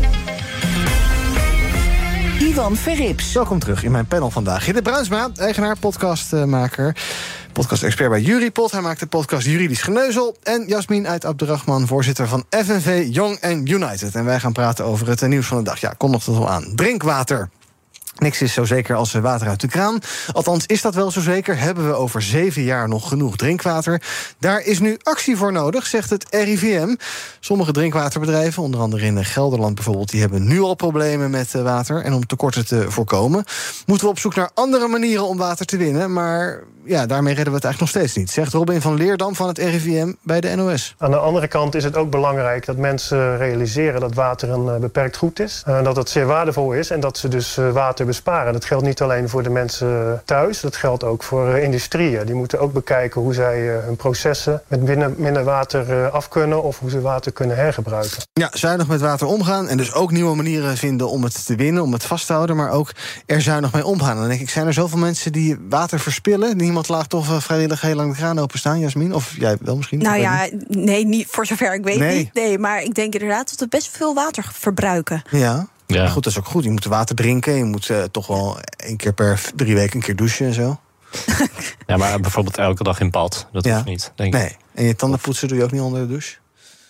Ivan Verrips. Welkom terug in mijn panel vandaag. Hidde Bruinsma, eigenaar, podcastmaker, podcast-expert bij Jurypod. Hij maakt de podcast Juridisch Geneuzel. En Jasmin uit Abderrahman, voorzitter van FNV Young and United. En wij gaan praten over het eh, nieuws van de dag. Ja, kondigt het al aan. Drinkwater. Niks is zo zeker als eh, water uit de kraan. Althans, is dat wel zo zeker? Hebben we over zeven jaar nog genoeg drinkwater? Daar is nu actie voor nodig, zegt het RIVM. Sommige drinkwaterbedrijven, onder andere in Gelderland bijvoorbeeld... die hebben nu al problemen met eh, water. En om tekorten te voorkomen... moeten we op zoek naar andere manieren om water te winnen. Maar ja, daarmee redden we het eigenlijk nog steeds niet... zegt Robin van Leerdam van het RIVM bij de NOS. Aan de andere kant is het ook belangrijk dat mensen realiseren dat water een eh, beperkt goed is. Eh, dat het zeer waardevol is en dat ze dus eh, water besparen. Dat geldt niet alleen voor de mensen thuis, dat geldt ook voor eh, industrieën. Die moeten ook bekijken hoe zij eh, hun processen met minder, minder water eh, af kunnen of hoe ze water kunnen hergebruiken. Ja, zuinig met water omgaan en dus ook nieuwe manieren vinden om het te winnen, om het vast te houden, maar ook er zuinig mee omgaan. En dan denk ik, zijn er zoveel mensen die water verspillen? Niemand laat toch vrijwillig heel lang de kraan openstaan, Jasmin? Of jij wel misschien? Nou ja, niet. nee, niet voor zover ik weet Nee. niet. Nee, maar ik denk inderdaad dat we best veel water verbruiken. Ja. Ja. Maar goed, dat is ook goed. Je moet water drinken. Je moet eh, toch wel één keer per drie weken een keer douchen en zo. [laughs] Ja, maar bijvoorbeeld elke dag in bad. Dat Ja. hoeft niet, denk ik. Nee. En je tanden poetsen doe je ook niet onder de douche?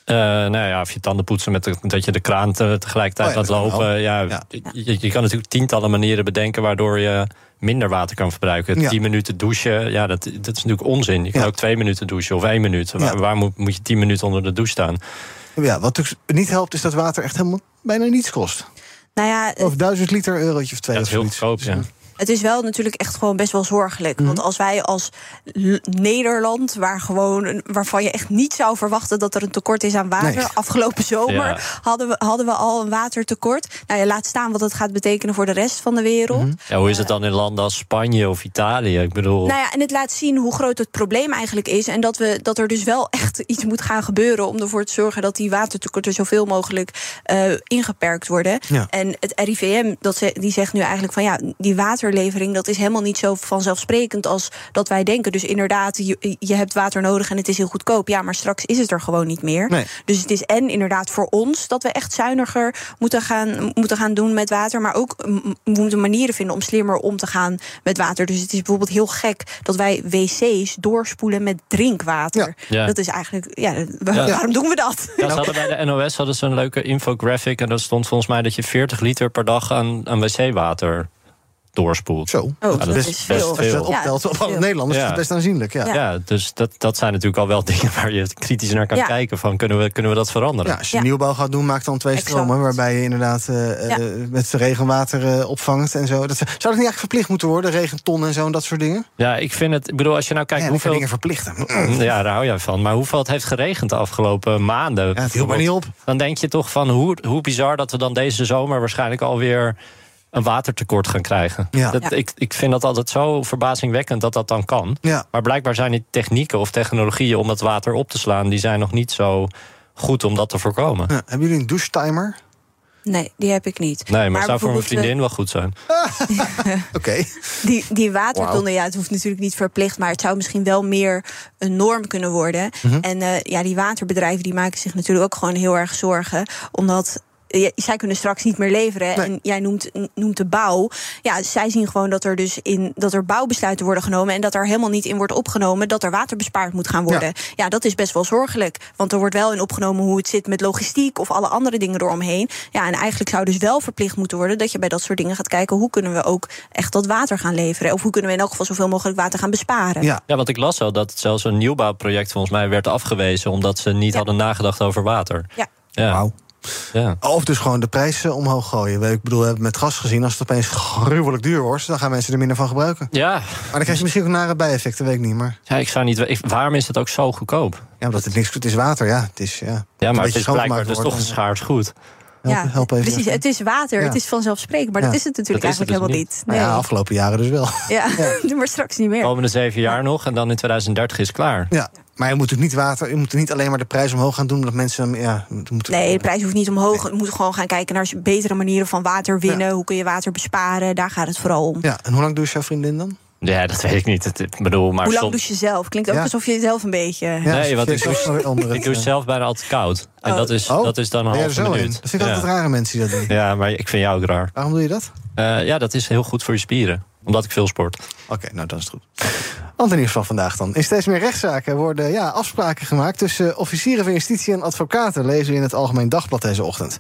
Eh, nou ja, of je tanden poetsen met de- dat je de kraan te- tegelijkertijd Oh ja, laat lopen. Ja, Ja. Je, je kan natuurlijk tientallen manieren bedenken waardoor je minder water kan verbruiken. Ja. 10 minuten douchen, ja, dat, dat is natuurlijk onzin. Je kan ook twee minuten douchen of één minuut. Waar, waar moet, moet je 10 minuten onder de douche staan? Ja, wat niet helpt is dat water echt helemaal bijna niets kost. Nou ja, Of duizend liter, eurotje of twee. Het is heel goedkoop, ja. Het is wel natuurlijk echt gewoon best wel zorgelijk. Mhm. Want als wij als Nederland, waar gewoon, waarvan je echt niet zou verwachten dat er een tekort is aan water. Nee. Afgelopen zomer Ja. hadden, we, hadden we al een watertekort. Nou ja, laat staan wat het gaat betekenen voor de rest van de wereld. Ja, hoe is het dan in landen als Spanje of Italië? Ik bedoel. Nou ja, en het laat zien hoe groot het probleem eigenlijk is. En dat, we, dat er dus wel echt iets moet gaan gebeuren om ervoor te zorgen dat die watertekorten zoveel mogelijk eh, ingeperkt worden. Ja. En het RIVM dat ze, die zegt nu eigenlijk van ja, die waterlevering dat is helemaal niet zo vanzelfsprekend als dat wij denken. Dus inderdaad, je, je hebt water nodig en het is heel goedkoop. Ja, maar straks is het er gewoon niet meer. Nee. Dus het is en inderdaad voor ons dat we echt zuiniger moeten gaan, moeten gaan doen met water. Maar ook we moeten manieren vinden om slimmer om te gaan met water. Dus het is bijvoorbeeld heel gek dat wij wc's doorspoelen met drinkwater. Ja. Dat is eigenlijk, ja, wa- Ja. waarom doen we dat? Ja, ze hadden bij de NOS hadden ze een leuke infographic. En dat stond volgens mij dat je 40 liter per dag aan, aan wc-water doorspoelt. Zo, Oh, dat Ja, is best veel. Als je dat Ja, optelt is op alle. Nederlanders, is Ja. dat best aanzienlijk. Ja. Ja, dus dat, dat zijn natuurlijk al wel [laughs] dingen waar je kritisch naar kan Ja. kijken. Van kunnen we, kunnen we dat veranderen? Ja, als je nieuwbouw gaat doen, maak dan twee Exact. stromen... waarbij je inderdaad eh, Ja. eh, met regenwater eh, opvangt en zo. Dat, zou dat niet eigenlijk verplicht moeten worden? Regenton en zo en dat soort dingen? Ja, ik vind het. Ik bedoel, als je nou kijkt Ja, hoeveel. dingen verplichten. Ja, daar hou jij van. Maar hoeveel het heeft geregend de afgelopen maanden. Ja, het hield maar niet op. Dan denk je toch van hoe, hoe bizar dat we dan deze zomer waarschijnlijk alweer een watertekort gaan krijgen. Ja. Dat, Ja. Ik, ik vind dat altijd zo verbazingwekkend dat dat dan kan. Ja. Maar blijkbaar zijn die technieken of technologieën om dat water op te slaan, die zijn nog niet zo goed om dat te voorkomen. Ja, hebben jullie een douchetimer? Nee, die heb ik niet. Nee, maar, het zou voor een bijvoorbeeld, eh, vriendin wel goed zijn. [laughs] Oké. Die, die watertonnen, ja, het hoeft natuurlijk niet verplicht, maar het zou misschien wel meer een norm kunnen worden. Mhm. En eh, ja, die waterbedrijven die maken zich natuurlijk ook gewoon heel erg zorgen, omdat. Ja, zij kunnen straks niet meer leveren. En jij noemt, noemt de bouw. Ja, zij zien gewoon dat er dus in dat er bouwbesluiten worden genomen. En dat er helemaal niet in wordt opgenomen dat er water bespaard moet gaan worden. Ja, dat is best wel zorgelijk. Want er wordt wel in opgenomen hoe het zit met logistiek of alle andere dingen eromheen. Ja, en eigenlijk zou dus wel verplicht moeten worden dat je bij dat soort dingen gaat kijken. Hoe kunnen we ook echt dat water gaan leveren? Of hoe kunnen we in elk geval zoveel mogelijk water gaan besparen? Ja, want ik las wel dat zelfs een nieuwbouwproject volgens mij werd afgewezen omdat ze niet hadden nagedacht over water. Ja. Ja. Wauw. Ja. Of dus gewoon de prijs eh, omhoog gooien. Ik bedoel, we hebben met gas gezien, als het opeens gruwelijk duur wordt, dan gaan mensen er minder van gebruiken. Ja. Maar dan krijg je misschien ook nare bijeffecten, weet ik niet. Maar Ja, ik zou niet. Ik, waarom is het ook zo goedkoop? ja, omdat het niks het is water, ja. Het is, ja, Ja, maar het is blijkbaar dus toch een schaars goed. Help, Ja, help even. precies. Het is water, Ja. het is vanzelfsprekend. Maar Ja. dat is het natuurlijk Dat het eigenlijk dus helemaal niet. Nou ja, afgelopen jaren dus wel. Ja, [laughs] [laughs] maar straks niet meer. Komende zeven jaar nog en dan in 2030 is het klaar. Ja, maar je moet natuurlijk niet water, je moet niet alleen maar de prijs omhoog gaan doen, omdat mensen ja, moeten. Nee, de prijs hoeft niet omhoog. We moeten gewoon gaan kijken naar betere manieren van water winnen. Hoe kun je water besparen? Daar gaat het vooral om. Ja, en hoe lang doucht jouw vriendin dan? Ja, dat weet ik niet. Het, ik bedoel, maar Hoe lang douche je zelf? Klinkt ook Ja. alsof je zelf een beetje... nee, want ik het, ik douche eh, zelf bijna altijd koud. En Oh. dat, is, Oh, dat is dan een er halve minuut. Dat vind ik ja. altijd rare mensen die dat doen. Ja, maar ik vind jou ook raar. Waarom doe je dat? Eh, ja, dat is heel goed voor je spieren. Omdat ik veel sport. Oké, nou dan is het goed. Ander nieuws van vandaag dan. In steeds meer rechtszaken worden ja, afspraken gemaakt tussen officieren van justitie en advocaten, lezen we in het Algemeen Dagblad deze ochtend.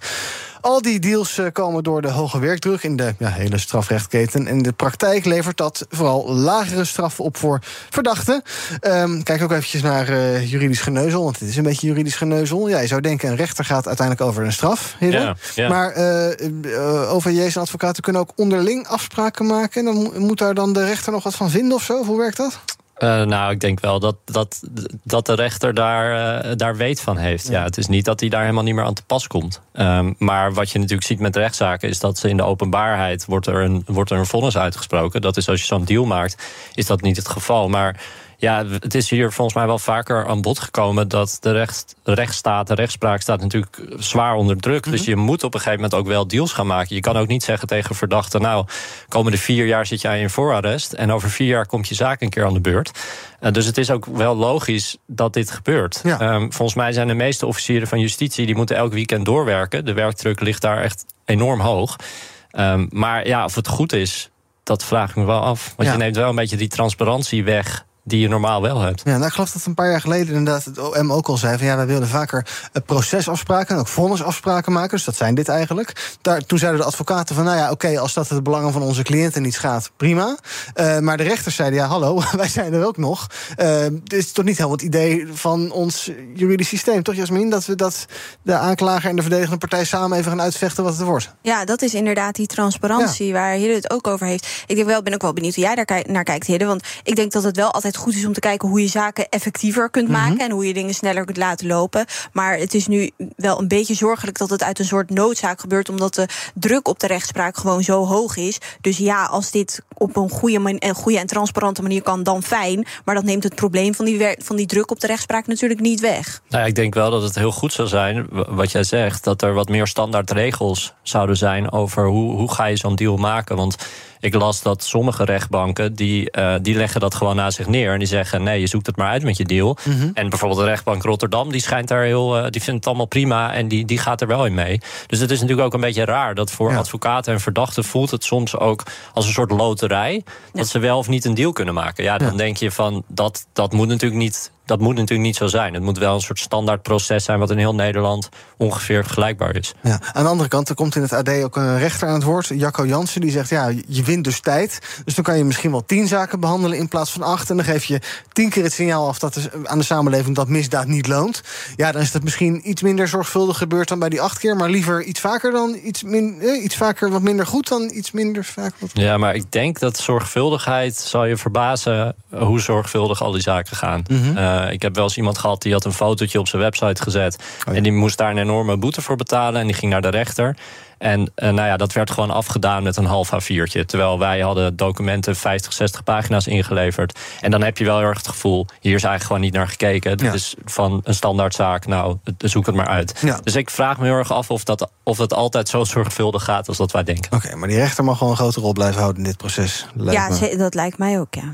Al die deals eh, komen door de hoge werkdruk in de ja, hele strafrechtketen. In de praktijk levert dat vooral lagere straffen op voor verdachten. Ehm, kijk ook eventjes naar eh, juridisch geneuzel, want het is een beetje juridisch geneuzel. Ja, je zou denken, een rechter gaat uiteindelijk over een straf. heren. Ja, ja. Maar eh eh, OVJ's en advocaten kunnen ook onderling afspraken maken. En dan mo- moet daar dan de rechter nog wat van vinden of zo? Of Hoe werkt dat? Eh, nou, ik denk wel dat, dat, dat de rechter daar, eh, daar weet van heeft. Ja. het is niet dat hij daar helemaal niet meer aan te pas komt. Ehm, maar wat je natuurlijk ziet met rechtszaken... is dat ze in de openbaarheid wordt er een, wordt er een vonnis uitgesproken. Dat is als je zo'n deal maakt, is dat niet het geval. Maar ja, het is hier volgens mij wel vaker aan bod gekomen... dat de recht, rechtsstaat, de rechtspraak staat natuurlijk zwaar onder druk. Dus je moet op een gegeven moment ook wel deals gaan maken. Je kan ook niet zeggen tegen verdachten... nou, komende vier jaar zit jij in voorarrest... en over vier jaar komt je zaak een keer aan de beurt. Uh, dus het is ook wel logisch dat dit gebeurt. Ja. Um, volgens mij zijn de meeste officieren van justitie... die moeten elk weekend doorwerken. De werkdruk ligt daar echt enorm hoog. Um, maar ja, of het goed is, dat vraag ik me wel af. Want Ja. je neemt wel een beetje die transparantie weg die je normaal wel hebt. Ja, nou, ik geloof dat een paar jaar geleden inderdaad het OM ook al zei... van ja, wij willen vaker eh, procesafspraken en ook vonnisafspraken maken. Dus dat zijn dit eigenlijk. Daar, toen zeiden de advocaten van, nou ja, oké... als dat het belangen van onze cliënten niet schaadt, prima. Uh, maar de rechters zeiden, ja, hallo, [laughs] wij zijn er ook nog. Uh, dit is toch niet helemaal het idee van ons juridisch systeem, toch Jasmin? Dat we dat de aanklager en de verdedigende partij samen even gaan uitvechten wat het wordt. Ja, dat is inderdaad die transparantie ja. waar Hidde het ook over heeft. Ik denk wel, ben ook wel benieuwd hoe jij daar naar kijkt, Hidde. Want ik denk dat het wel altijd goed is om te kijken hoe je zaken effectiever kunt Mhm. maken en hoe je dingen sneller kunt laten lopen. Maar het is nu wel een beetje zorgelijk dat het uit een soort noodzaak gebeurt, omdat de druk op de rechtspraak gewoon zo hoog is. Dus ja, als dit op een goede, man- een goede en transparante manier kan, dan fijn. Maar dat neemt het probleem van die, wer- van die druk op de rechtspraak natuurlijk niet weg. Nou, ja, ik denk wel dat het heel goed zou zijn, wat jij zegt, dat er wat meer standaard regels zouden zijn over hoe, hoe ga je zo'n deal maken. Want ik las dat sommige rechtbanken die, eh, die leggen dat gewoon naast zich neer en die zeggen: nee, je zoekt het maar uit met je deal. Mhm. En bijvoorbeeld de rechtbank Rotterdam, die schijnt daar heel, eh, die vindt het allemaal prima en die, die gaat er wel in mee. Dus het is natuurlijk ook een beetje raar dat voor advocaten en verdachten voelt het soms ook als een soort loterij dat ze wel of niet een deal kunnen maken. Ja, dan denk je van dat, dat moet natuurlijk niet. Dat moet natuurlijk niet zo zijn. Het moet wel een soort standaard proces zijn, wat in heel Nederland ongeveer vergelijkbaar is. Ja. Aan de andere kant, er komt in het AD ook een rechter aan het woord, Jacco Jansen, die zegt: ja, je wint dus tijd. Dus dan kan je misschien wel tien zaken behandelen in plaats van acht. En dan geef je tien keer het signaal af dat aan de samenleving dat misdaad niet loont. Ja, dan is dat misschien iets minder zorgvuldig gebeurd dan bij die acht keer, maar liever iets vaker dan iets, min, eh, iets vaker wat minder goed dan iets minder vaak. Wat... Ja, maar ik denk dat zorgvuldigheid zal je verbazen hoe zorgvuldig al die zaken gaan. Uh, ik heb wel eens iemand gehad die had een fotootje op zijn website gezet. Oh En die moest daar een enorme boete voor betalen. En die ging naar de rechter. En uh, nou ja, dat werd gewoon afgedaan met een half A4'tje. Terwijl wij hadden documenten 50, 60 pagina's ingeleverd. En dan heb je wel heel erg het gevoel... hier is eigenlijk gewoon niet naar gekeken. Dit Ja. is van een standaardzaak, nou, zoek het maar uit. Ja. Dus ik vraag me heel erg af of dat, of het altijd zo zorgvuldig gaat... als dat wij denken. Oké, maar die rechter mag wel een grote rol blijven houden in dit proces. lijkt ja, me. dat lijkt mij ook, ja.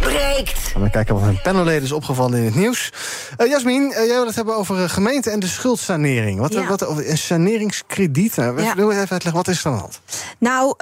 breekt. We kijken wat een panelleden is opgevallen in het nieuws. Eh Jasmin, eh, jij wil het hebben over eh, gemeente en de schuldsanering. Wat, Ja. wat, een saneringskrediet. Nou, Ja. Wil je even uitleggen, wat is er aan de hand? Nou,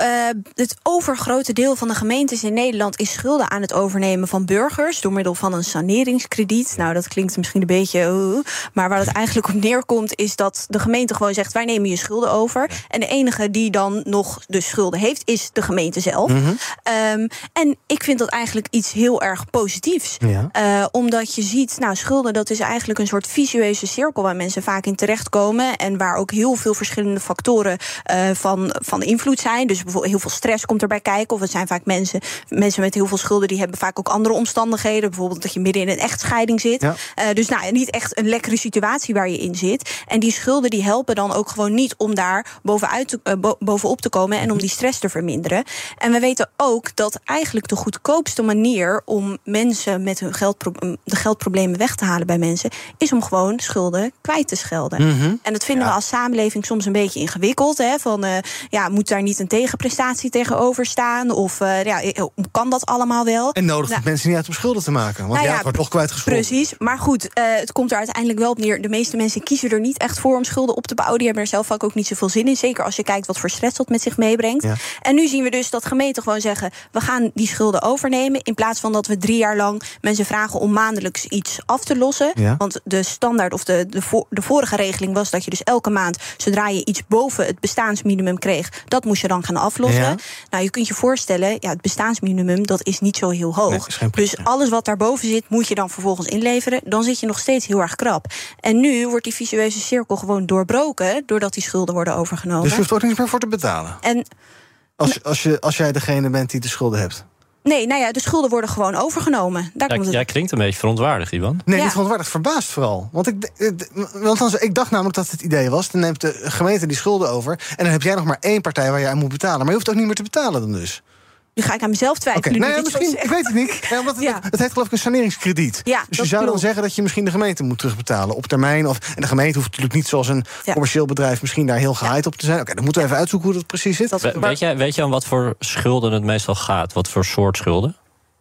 het overgrote deel van de gemeentes in Nederland is schulden aan het overnemen van burgers door middel van een saneringskrediet. Nou, dat klinkt misschien een beetje. maar waar het [laughs] eigenlijk op neerkomt, is dat de gemeente gewoon zegt: wij nemen je schulden over. En de enige die dan nog de schulden heeft, is de gemeente zelf. Mhm. Ehm, en ik vind dat eigenlijk iets heel erg positiefs. Ja. Eh, omdat je ziet, nou, schulden, dat is eigenlijk een soort visueuze cirkel waar mensen vaak in terechtkomen. En waar ook heel veel verschillende factoren eh, van, van invloed zijn. Dus bijvoorbeeld heel veel stress komt erbij kijken. Of het zijn vaak mensen, mensen met heel veel schulden, die hebben vaak ook andere omstandigheden. Bijvoorbeeld dat je midden in een echtscheiding zit. Ja. Eh, dus nou, niet echt een lekkere situatie waar je in zit. En die schulden die helpen dan ook gewoon niet om daar bovenuit te, bo- bovenop te komen en om die stress te verminderen. En we weten ook dat eigenlijk de goedkoopste manier om mensen met hun geldpro- de geldproblemen weg te halen bij mensen, is om gewoon schulden kwijt te schelden. Mhm. En dat vinden we als samenleving soms een beetje ingewikkeld. Hè? Van, eh, ja, moet daar niet een tegenprestatie tegenover staan? Of eh, ja, eh, kan dat allemaal wel? En nodig Nou, mensen niet uit om schulden te maken. Want nou ja, ja, het wordt toch kwijtgescholden. Precies, maar goed, het komt er uiteindelijk wel op neer. De meeste mensen kiezen er niet echt voor om schulden op te bouwen. Die hebben er zelf vaak ook niet zoveel zin in. Zeker als je kijkt wat voor stress dat met zich meebrengt. Ja. En nu zien we dus dat gemeenten gewoon zeggen: we gaan die schulden overnemen. In plaats van dat we drie jaar lang mensen vragen om maandelijks iets af te lossen. Ja. Want de standaard of de, de, de vorige regeling was dat je dus elke maand, zodra je iets boven het bestaansminimum kreeg, dat moest je dan gaan aflossen. Ja. Nou, je kunt je voorstellen, ja, het bestaansminimum dat is niet zo heel hoog. Nee, dus alles wat daarboven zit, moet je dan vervolgens inleveren. Dan zit je nog steeds heel erg krap. En nu wordt die visueuze cirkel gewoon doorbroken doordat die schulden worden overgenomen. Dus je hoeft er ook niks meer voor te betalen. En Als, als, je, als jij degene bent die de schulden hebt. Nee, nou ja, de schulden worden gewoon overgenomen. Daar Ja, komt het. jij klinkt een beetje verontwaardigd, Ivan. Nee, Ja. dit verontwaardigd verbaasd vooral. Want ik, eh, want dan, ik dacht namelijk dat het idee was... dan neemt de gemeente die schulden over... en dan heb jij nog maar één partij waar je aan moet betalen. Maar je hoeft ook niet meer te betalen dan dus. Nu ga ik aan mezelf Oké, twijfelen. nou nu ja, misschien, ik weet het niet. [laughs] Ja, omdat het, het heet geloof ik een saneringskrediet. Ja, dus je zou dan zeggen dat je misschien de gemeente moet terugbetalen op termijn. Of, en de gemeente hoeft natuurlijk niet zoals een commercieel bedrijf misschien daar heel geheid op te zijn. Oké, dan moeten we even uitzoeken hoe dat precies zit. We- weet, je, weet je aan wat voor schulden het meestal gaat? Wat voor soort schulden?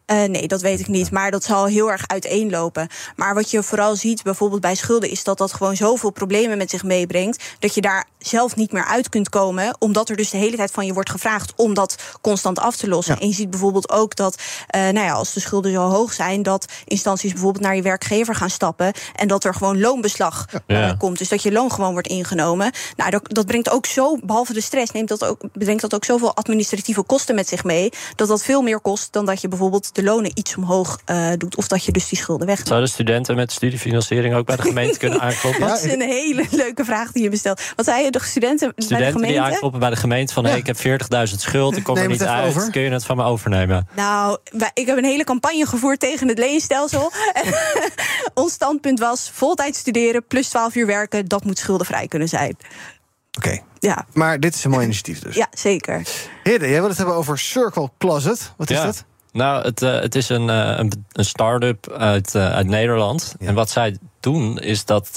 Eh, nee, dat weet ik niet. Maar dat zal heel erg uiteenlopen. Maar wat je vooral ziet, bijvoorbeeld bij schulden, is dat dat gewoon zoveel problemen met zich meebrengt. Dat je daar zelf niet meer uit kunt komen. Omdat er dus de hele tijd van je wordt gevraagd om dat constant af te lossen. En je ziet bijvoorbeeld ook dat, eh, nou ja, als de schulden zo hoog zijn, dat instanties bijvoorbeeld naar je werkgever gaan stappen. En dat er gewoon loonbeslag eh, komt. Dus dat je loon gewoon wordt ingenomen. Nou, dat, dat brengt ook zo, behalve de stress, neemt dat ook, brengt dat ook zoveel administratieve kosten met zich mee. Dat dat veel meer kost dan dat je bijvoorbeeld de lonen iets omhoog eh, doet. Of dat je dus die schulden wegneemt. Zouden studenten met studiefinanciering ook bij de gemeente kunnen [laughs] aankloppen? Dat is een hele leuke vraag die je bestelt. Wat zei je, de studenten, bij de Studenten die gemeente? aankloppen bij de gemeente van... hey, ik heb 40.000 schuld, ik kom Neem er niet uit. over. Kun je het van me overnemen? Nou, wij- ik heb een hele campagne gevoerd tegen het leenstelsel. [laughs] Ons standpunt was voltijd studeren plus 12 uur werken. Dat moet schuldenvrij kunnen zijn. Oké. Ja. Maar dit is een mooi initiatief dus. Ja, zeker. Hidde, jij wil het hebben over Circle Closet. Wat is Ja. dat? Nou, het, eh, het is een, eh, een, een start-up uit, eh, uit Nederland. En wat zij doen is dat.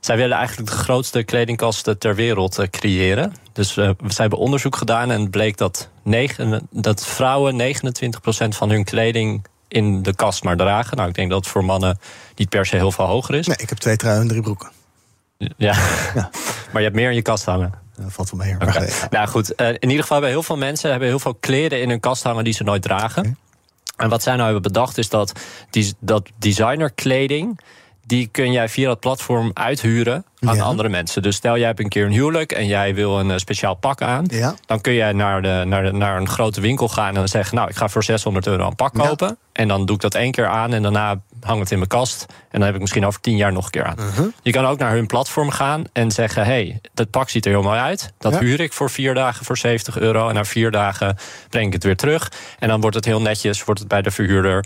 zij willen eigenlijk de grootste kledingkasten ter wereld creëren. Dus zij hebben onderzoek gedaan en het bleek dat, negen, dat vrouwen 29% van hun kleding in de kast maar dragen. Nou, ik denk dat het voor mannen niet per se heel veel hoger is. Nee, ik heb twee truien en drie broeken. Ja. [laughs] maar je hebt meer in je kast hangen. Dat valt wel mee. [laughs] Nou goed, eh, in ieder geval hebben heel veel mensen hebben heel veel kleren in hun kast hangen die ze nooit dragen. En wat zij nou hebben bedacht is dat, die, dat designerkleding. Die kun jij via dat platform uithuren aan andere mensen. Dus stel jij hebt een keer een huwelijk en jij wil een eh, speciaal pak aan. Dan kun jij naar, de, naar, de, naar een grote winkel gaan en dan zeggen: Nou, ik ga voor 600 euro een pak kopen. En dan doe ik dat één keer aan en daarna hang het in mijn kast. En dan heb ik misschien over tien jaar nog een keer aan. Je kan ook naar hun platform gaan en zeggen: hey, dat pak ziet er heel mooi uit. Dat huur ik voor vier dagen voor 70 euro. En na vier dagen breng ik het weer terug. En dan wordt het heel netjes, wordt het bij de verhuurder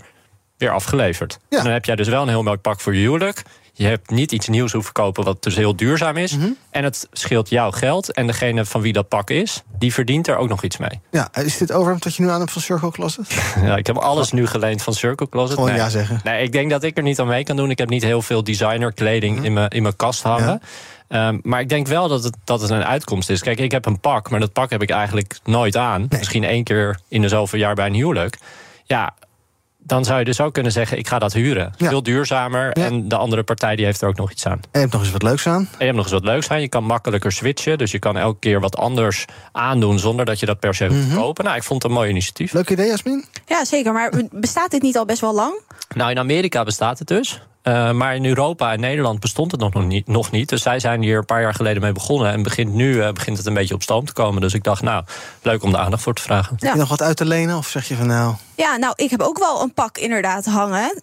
weer afgeleverd. En dan heb jij dus wel een heel mooi pak voor je huwelijk. Je hebt niet iets nieuws hoeven kopen wat dus heel duurzaam is. En het scheelt jouw geld. En degene van wie dat pak is, die verdient er ook nog iets mee. Ja, is dit overhemd wat je nu aan hebt van Circle Closet? [laughs] Ja, ik heb alles nu geleend van Circle Closet. Gewoon nee. ja zeggen. Nee, ik denk dat ik er niet aan mee kan doen. Ik heb niet heel veel designerkleding in, mijn, in mijn kast hangen. Ehm, maar ik denk wel dat het, dat het een uitkomst is. Kijk, ik heb een pak, maar dat pak heb ik eigenlijk nooit aan. Misschien één keer in de zoveel jaar bij een huwelijk. Ja, dan zou je dus ook kunnen zeggen: ik ga dat huren. Veel duurzamer. En de andere partij die heeft er ook nog iets aan. En je hebt nog eens wat leuks aan. En je hebt nog eens wat leuks aan. Je kan makkelijker switchen. Dus je kan elke keer wat anders aandoen zonder dat je dat per se hoeft te kopen. Nou, ik vond het een mooi initiatief. Leuk idee, Jasmin. Ja, zeker. Maar bestaat dit niet al best wel lang? Nou, in Amerika bestaat het dus. Eh, maar in Europa en Nederland bestond het nog, nog, niet, nog niet. Dus zij zijn hier een paar jaar geleden mee begonnen. En begint nu eh, begint het een beetje op stoom te komen. Dus ik dacht, nou, leuk om de aandacht voor te vragen. Heb je nog wat uit te lenen? Of zeg je van nou... Ja, nou, ik heb ook wel een pak inderdaad hangen.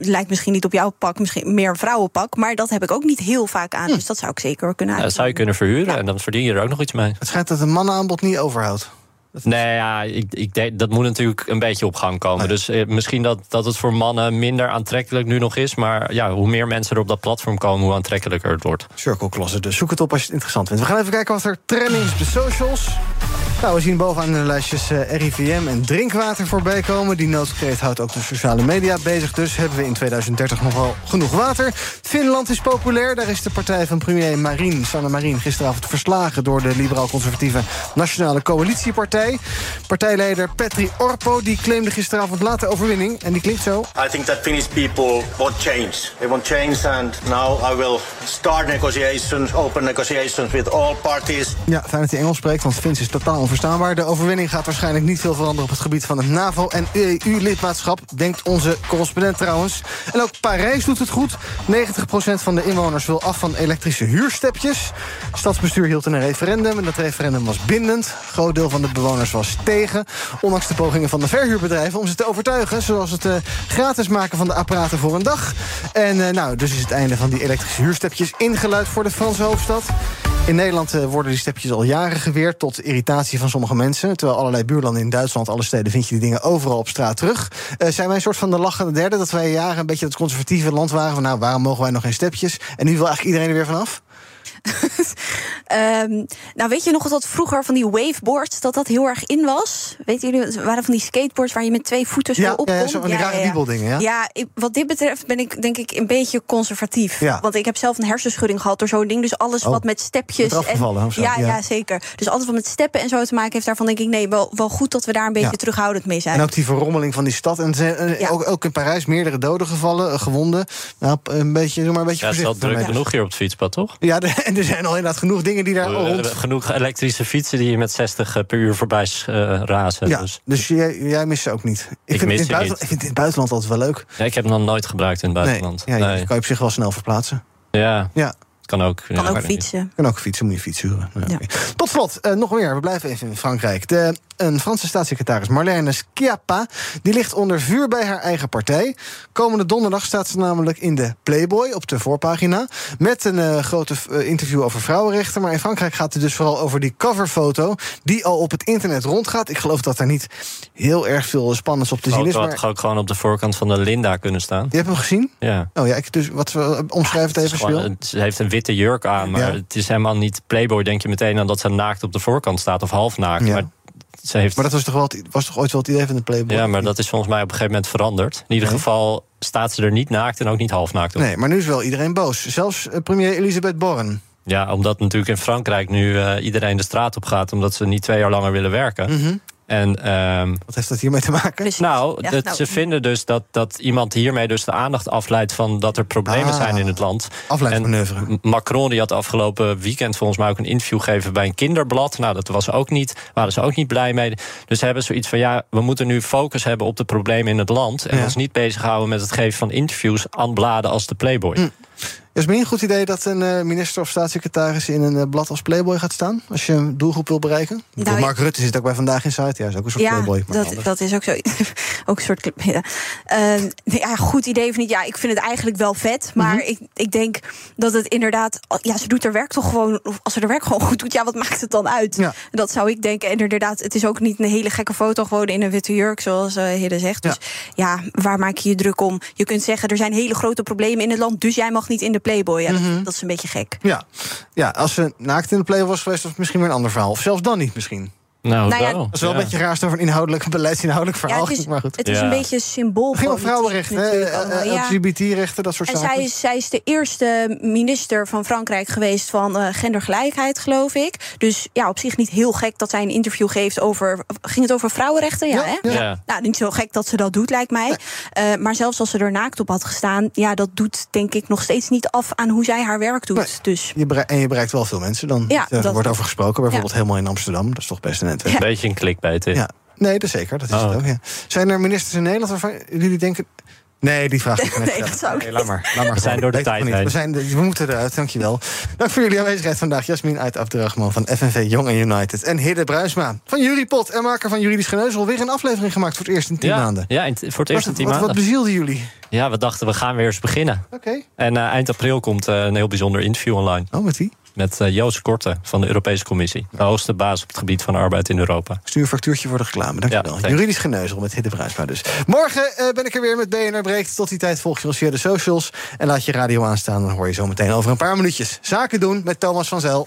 Lijkt misschien niet op jouw pak, misschien meer een vrouwenpak. Maar dat heb ik ook niet heel vaak aan. Dus dat zou ik zeker kunnen Ja, dat uit. zou je kunnen verhuren en dan verdien je er ook nog iets mee. Het schijnt dat een mannenaanbod niet overhoudt. Nee, ja, ik, ik denk, dat moet natuurlijk een beetje op gang komen. Dus eh, misschien dat, dat het voor mannen minder aantrekkelijk nu nog is. Maar ja, hoe meer mensen er op dat platform komen, hoe aantrekkelijker het wordt. Circle Closet, dus zoek het op als je het interessant vindt. We gaan even kijken wat er trending is op de socials. Nou, we zien bovenaan de lijstjes eh, RIVM en drinkwater voorbij komen. Die noodkreet houdt ook de sociale media bezig. Dus hebben we in 2030 nog wel genoeg water. Finland is populair. Daar is de partij van premier Marin, Sanne Marin... gisteravond verslagen door de liberaal-conservatieve Nationale Coalitiepartij. Partijleider Petri Orpo die claimde gisteravond laat de overwinning. En die klinkt zo. I think that Finnish people want change. They want change, and now I will start negotiations, open negotiations with all parties. Ja, fijn dat hij Engels spreekt, want Fins is totaal onverstaanbaar. De overwinning gaat waarschijnlijk niet veel veranderen op het gebied van het NAVO- en EU-lidmaatschap, denkt onze correspondent trouwens. En ook Parijs doet het goed. 90% van de inwoners wil af van elektrische huurstepjes. Stadsbestuur hield een referendum en dat referendum was bindend. Groot deel van de bewoners was tegen. Ondanks de pogingen van de verhuurbedrijven om ze te overtuigen. Zoals het eh, gratis maken van de apparaten voor een dag. En eh, nou, dus is het einde van die elektrische huurstepjes ingeluid voor de Franse hoofdstad. In Nederland eh, worden die stepjes al jaren geweerd tot irritatie van sommige mensen. Terwijl allerlei buurlanden in Duitsland, alle steden, vind je die dingen overal op straat terug. Eh, zijn wij een soort van de lachende derde dat wij jaren een beetje het conservatieve land waren? Van nou, waarom mogen wij nog geen stepjes? En nu wil eigenlijk iedereen er weer vanaf? [laughs] Ehm, nou, weet je nog dat vroeger van die waveboards dat dat heel erg in was? Weet jullie, het waren van die skateboards waar je met twee voeten zo Ja, op ja, ja, kon? zo van die rare wiebeldingen, ja. Ja, ik- wat dit betreft ben ik denk ik een beetje conservatief. Ja. Want ik heb zelf een hersenschudding gehad door zo'n ding. Dus alles Oh. wat met stepjes... Met afgevallen of zo, ja, ja. ja. zeker. Dus alles wat met steppen en zo te maken heeft... daarvan denk ik, nee, wel, wel goed dat we daar een beetje Ja. terughoudend mee zijn. En ook die verrommeling van die stad. En ze- ook, ook in Parijs meerdere doden gevallen, eh, gewonden. Nou, een beetje, maar een beetje Ja, het is druk genoeg hier op het fietspad, toch? Ja, de- en er zijn al inderdaad genoeg dingen die daar We rond... hebben genoeg elektrische fietsen die met 60 per uur voorbij eh, razen. Ja, Dus. dus jij, jij mist ze ook niet. Ik, vind, mis het in het buitenland, niet. ik vind het in het buitenland altijd wel leuk. Ja, ik heb hem nog nooit gebruikt in het buitenland. Ja, je Nee. kan je op zich wel snel verplaatsen. Ja, Ja. kan ook. ja, Kan ook fietsen. Kan ook fietsen, moet je fiets huren. Ja. Tot slot, eh, nog meer. We blijven even in Frankrijk. De, een Franse staatssecretaris, Marlène Schiappa... die ligt onder vuur bij haar eigen partij. Komende donderdag staat ze namelijk in de Playboy op de voorpagina... met een eh, grote eh, interview over vrouwenrechten. Maar in Frankrijk gaat het dus vooral over die coverfoto... die al op het internet rondgaat. Ik geloof dat daar niet heel erg veel spannends op te zien is. had Maar toch ook gewoon op de voorkant van de Linda kunnen staan? je hebt hem gezien? Ja. Oh ja, ik, dus wat we omschrijven het Het is even ze heeft een witte jurk aan, maar Ja. het is helemaal niet Playboy. Denk je meteen aan dat ze naakt op de voorkant staat of half naakt. Ja. Maar, ze heeft, Maar dat was toch, wel, was toch ooit wel het idee van de Playboy? ja, maar dat is volgens mij op een gegeven moment veranderd. In ieder Nee. geval staat ze er niet naakt en ook niet half naakt op. Nee, maar nu is wel iedereen boos. Zelfs eh, premier Elisabeth Borren. Ja, omdat natuurlijk in Frankrijk nu eh, iedereen de straat op gaat... omdat ze niet twee jaar langer willen werken. Mhm. En, ehm, Wat heeft dat hiermee te maken? nou, Ja, dat, nou. ze vinden dus dat, dat iemand hiermee dus de aandacht afleidt... van dat er problemen Ah, zijn in het land. afleidingsmanoeuvre. Macron die had afgelopen weekend volgens mij ook een interview gegeven... bij een kinderblad. Nou, dat was ook niet, waren ze ook niet blij mee. Dus ze hebben zoiets van, ja, we moeten nu focus hebben... op de problemen in het land... en Ja. ons niet bezighouden met het geven van interviews... aan bladen als de Playboy. Hm. Jasmin, een goed idee dat een eh, minister of staatssecretaris in een eh, blad als Playboy gaat staan? Als je een doelgroep wil bereiken? Nou, Mark Rutte zit ook bij Vandaag in Site. Ja, is ook een soort Ja, Playboy. maar dat, anders. dat is ook zo. [laughs] ook een soort. Ja. Eh, nee, ja, goed idee of niet? Ja, ik vind het eigenlijk wel vet. Maar Mhm. ik, ik denk dat het inderdaad. Ja, ze doet haar werk toch gewoon. of Als ze haar werk gewoon goed doet, ja, wat maakt het dan uit? Ja. Dat zou ik denken. En inderdaad, het is ook niet een hele gekke foto. Gewoon in een witte jurk, zoals eh Hidde zegt. Dus ja, waar maak je je druk om? Je kunt zeggen, er zijn hele grote problemen in het land. Dus jij mag niet in de Playboy. Ja, dat- Mhm. dat, is een beetje gek. Ja. ja, als ze naakt in de Playboy was geweest, was het misschien weer een ander verhaal. Of zelfs dan niet misschien. Nou, Nou ja, wel. Dat is wel Ja. een beetje raar over een inhoudelijk, beleidsinhoudelijk Ja, verhaal. het is, maar goed. het is Ja. een beetje symbool. Het ging om vrouwenrechten, hè, eh, eh, LGBT-rechten, dat soort En zaken. zij is, zij is de eerste minister van Frankrijk geweest van eh, gendergelijkheid, geloof ik. Dus ja, op zich niet heel gek dat zij een interview geeft over. Ging het over vrouwenrechten? Ja, Ja, hè? ja. Ja. Nou, niet zo gek dat ze dat doet, lijkt mij. Eh, maar zelfs als ze er naakt op had gestaan, ja, dat doet denk ik nog steeds niet af aan hoe zij haar werk doet. Nee. Dus Je bereikt, en je bereikt wel veel mensen dan. Ja, er wordt over gesproken, bijvoorbeeld helemaal in Amsterdam. Dat is toch best een Een beetje een clickbait dit. Ja. Nee, dat is zeker. Dat is Oh. het ook. Ja. Zijn er ministers in Nederland waarvan jullie denken. Nee, die vraag ik [laughs] net Nee, gesteld. dat zou ik Nee, laat maar. Laat maar We zijn door de tijd niet. heen. We, zijn, de- we moeten eruit, dankjewel. Dank voor jullie aanwezigheid vandaag. Jasmin uit Abderrahman van FNV Jong en United. En Hidde Bruisma van Juripot en maker van Juridisch Geneuzel. Weer een aflevering gemaakt voor het eerst in tien Ja, maanden. ja, in- voor het eerst in Wat, tien wat, wat maanden. bezielde jullie? Ja, we dachten, we gaan weer eens beginnen. Oké. En eh, eind april komt eh, een heel bijzonder interview online. Oh, met wie? Met eh, Joost Korte van de Europese Commissie. De hoogste baas op het gebied van arbeid in Europa. Stuur een factuurtje voor de reclame. Dankjewel. thanks. Juridisch Geneuzel met Hidde Bruisma dus. Morgen eh, ben ik er weer met BNR Breekt. Tot die tijd volg je ons via de socials. En laat je radio aanstaan. Dan hoor je zo meteen over een paar minuutjes. Zaken doen met Thomas van Zel.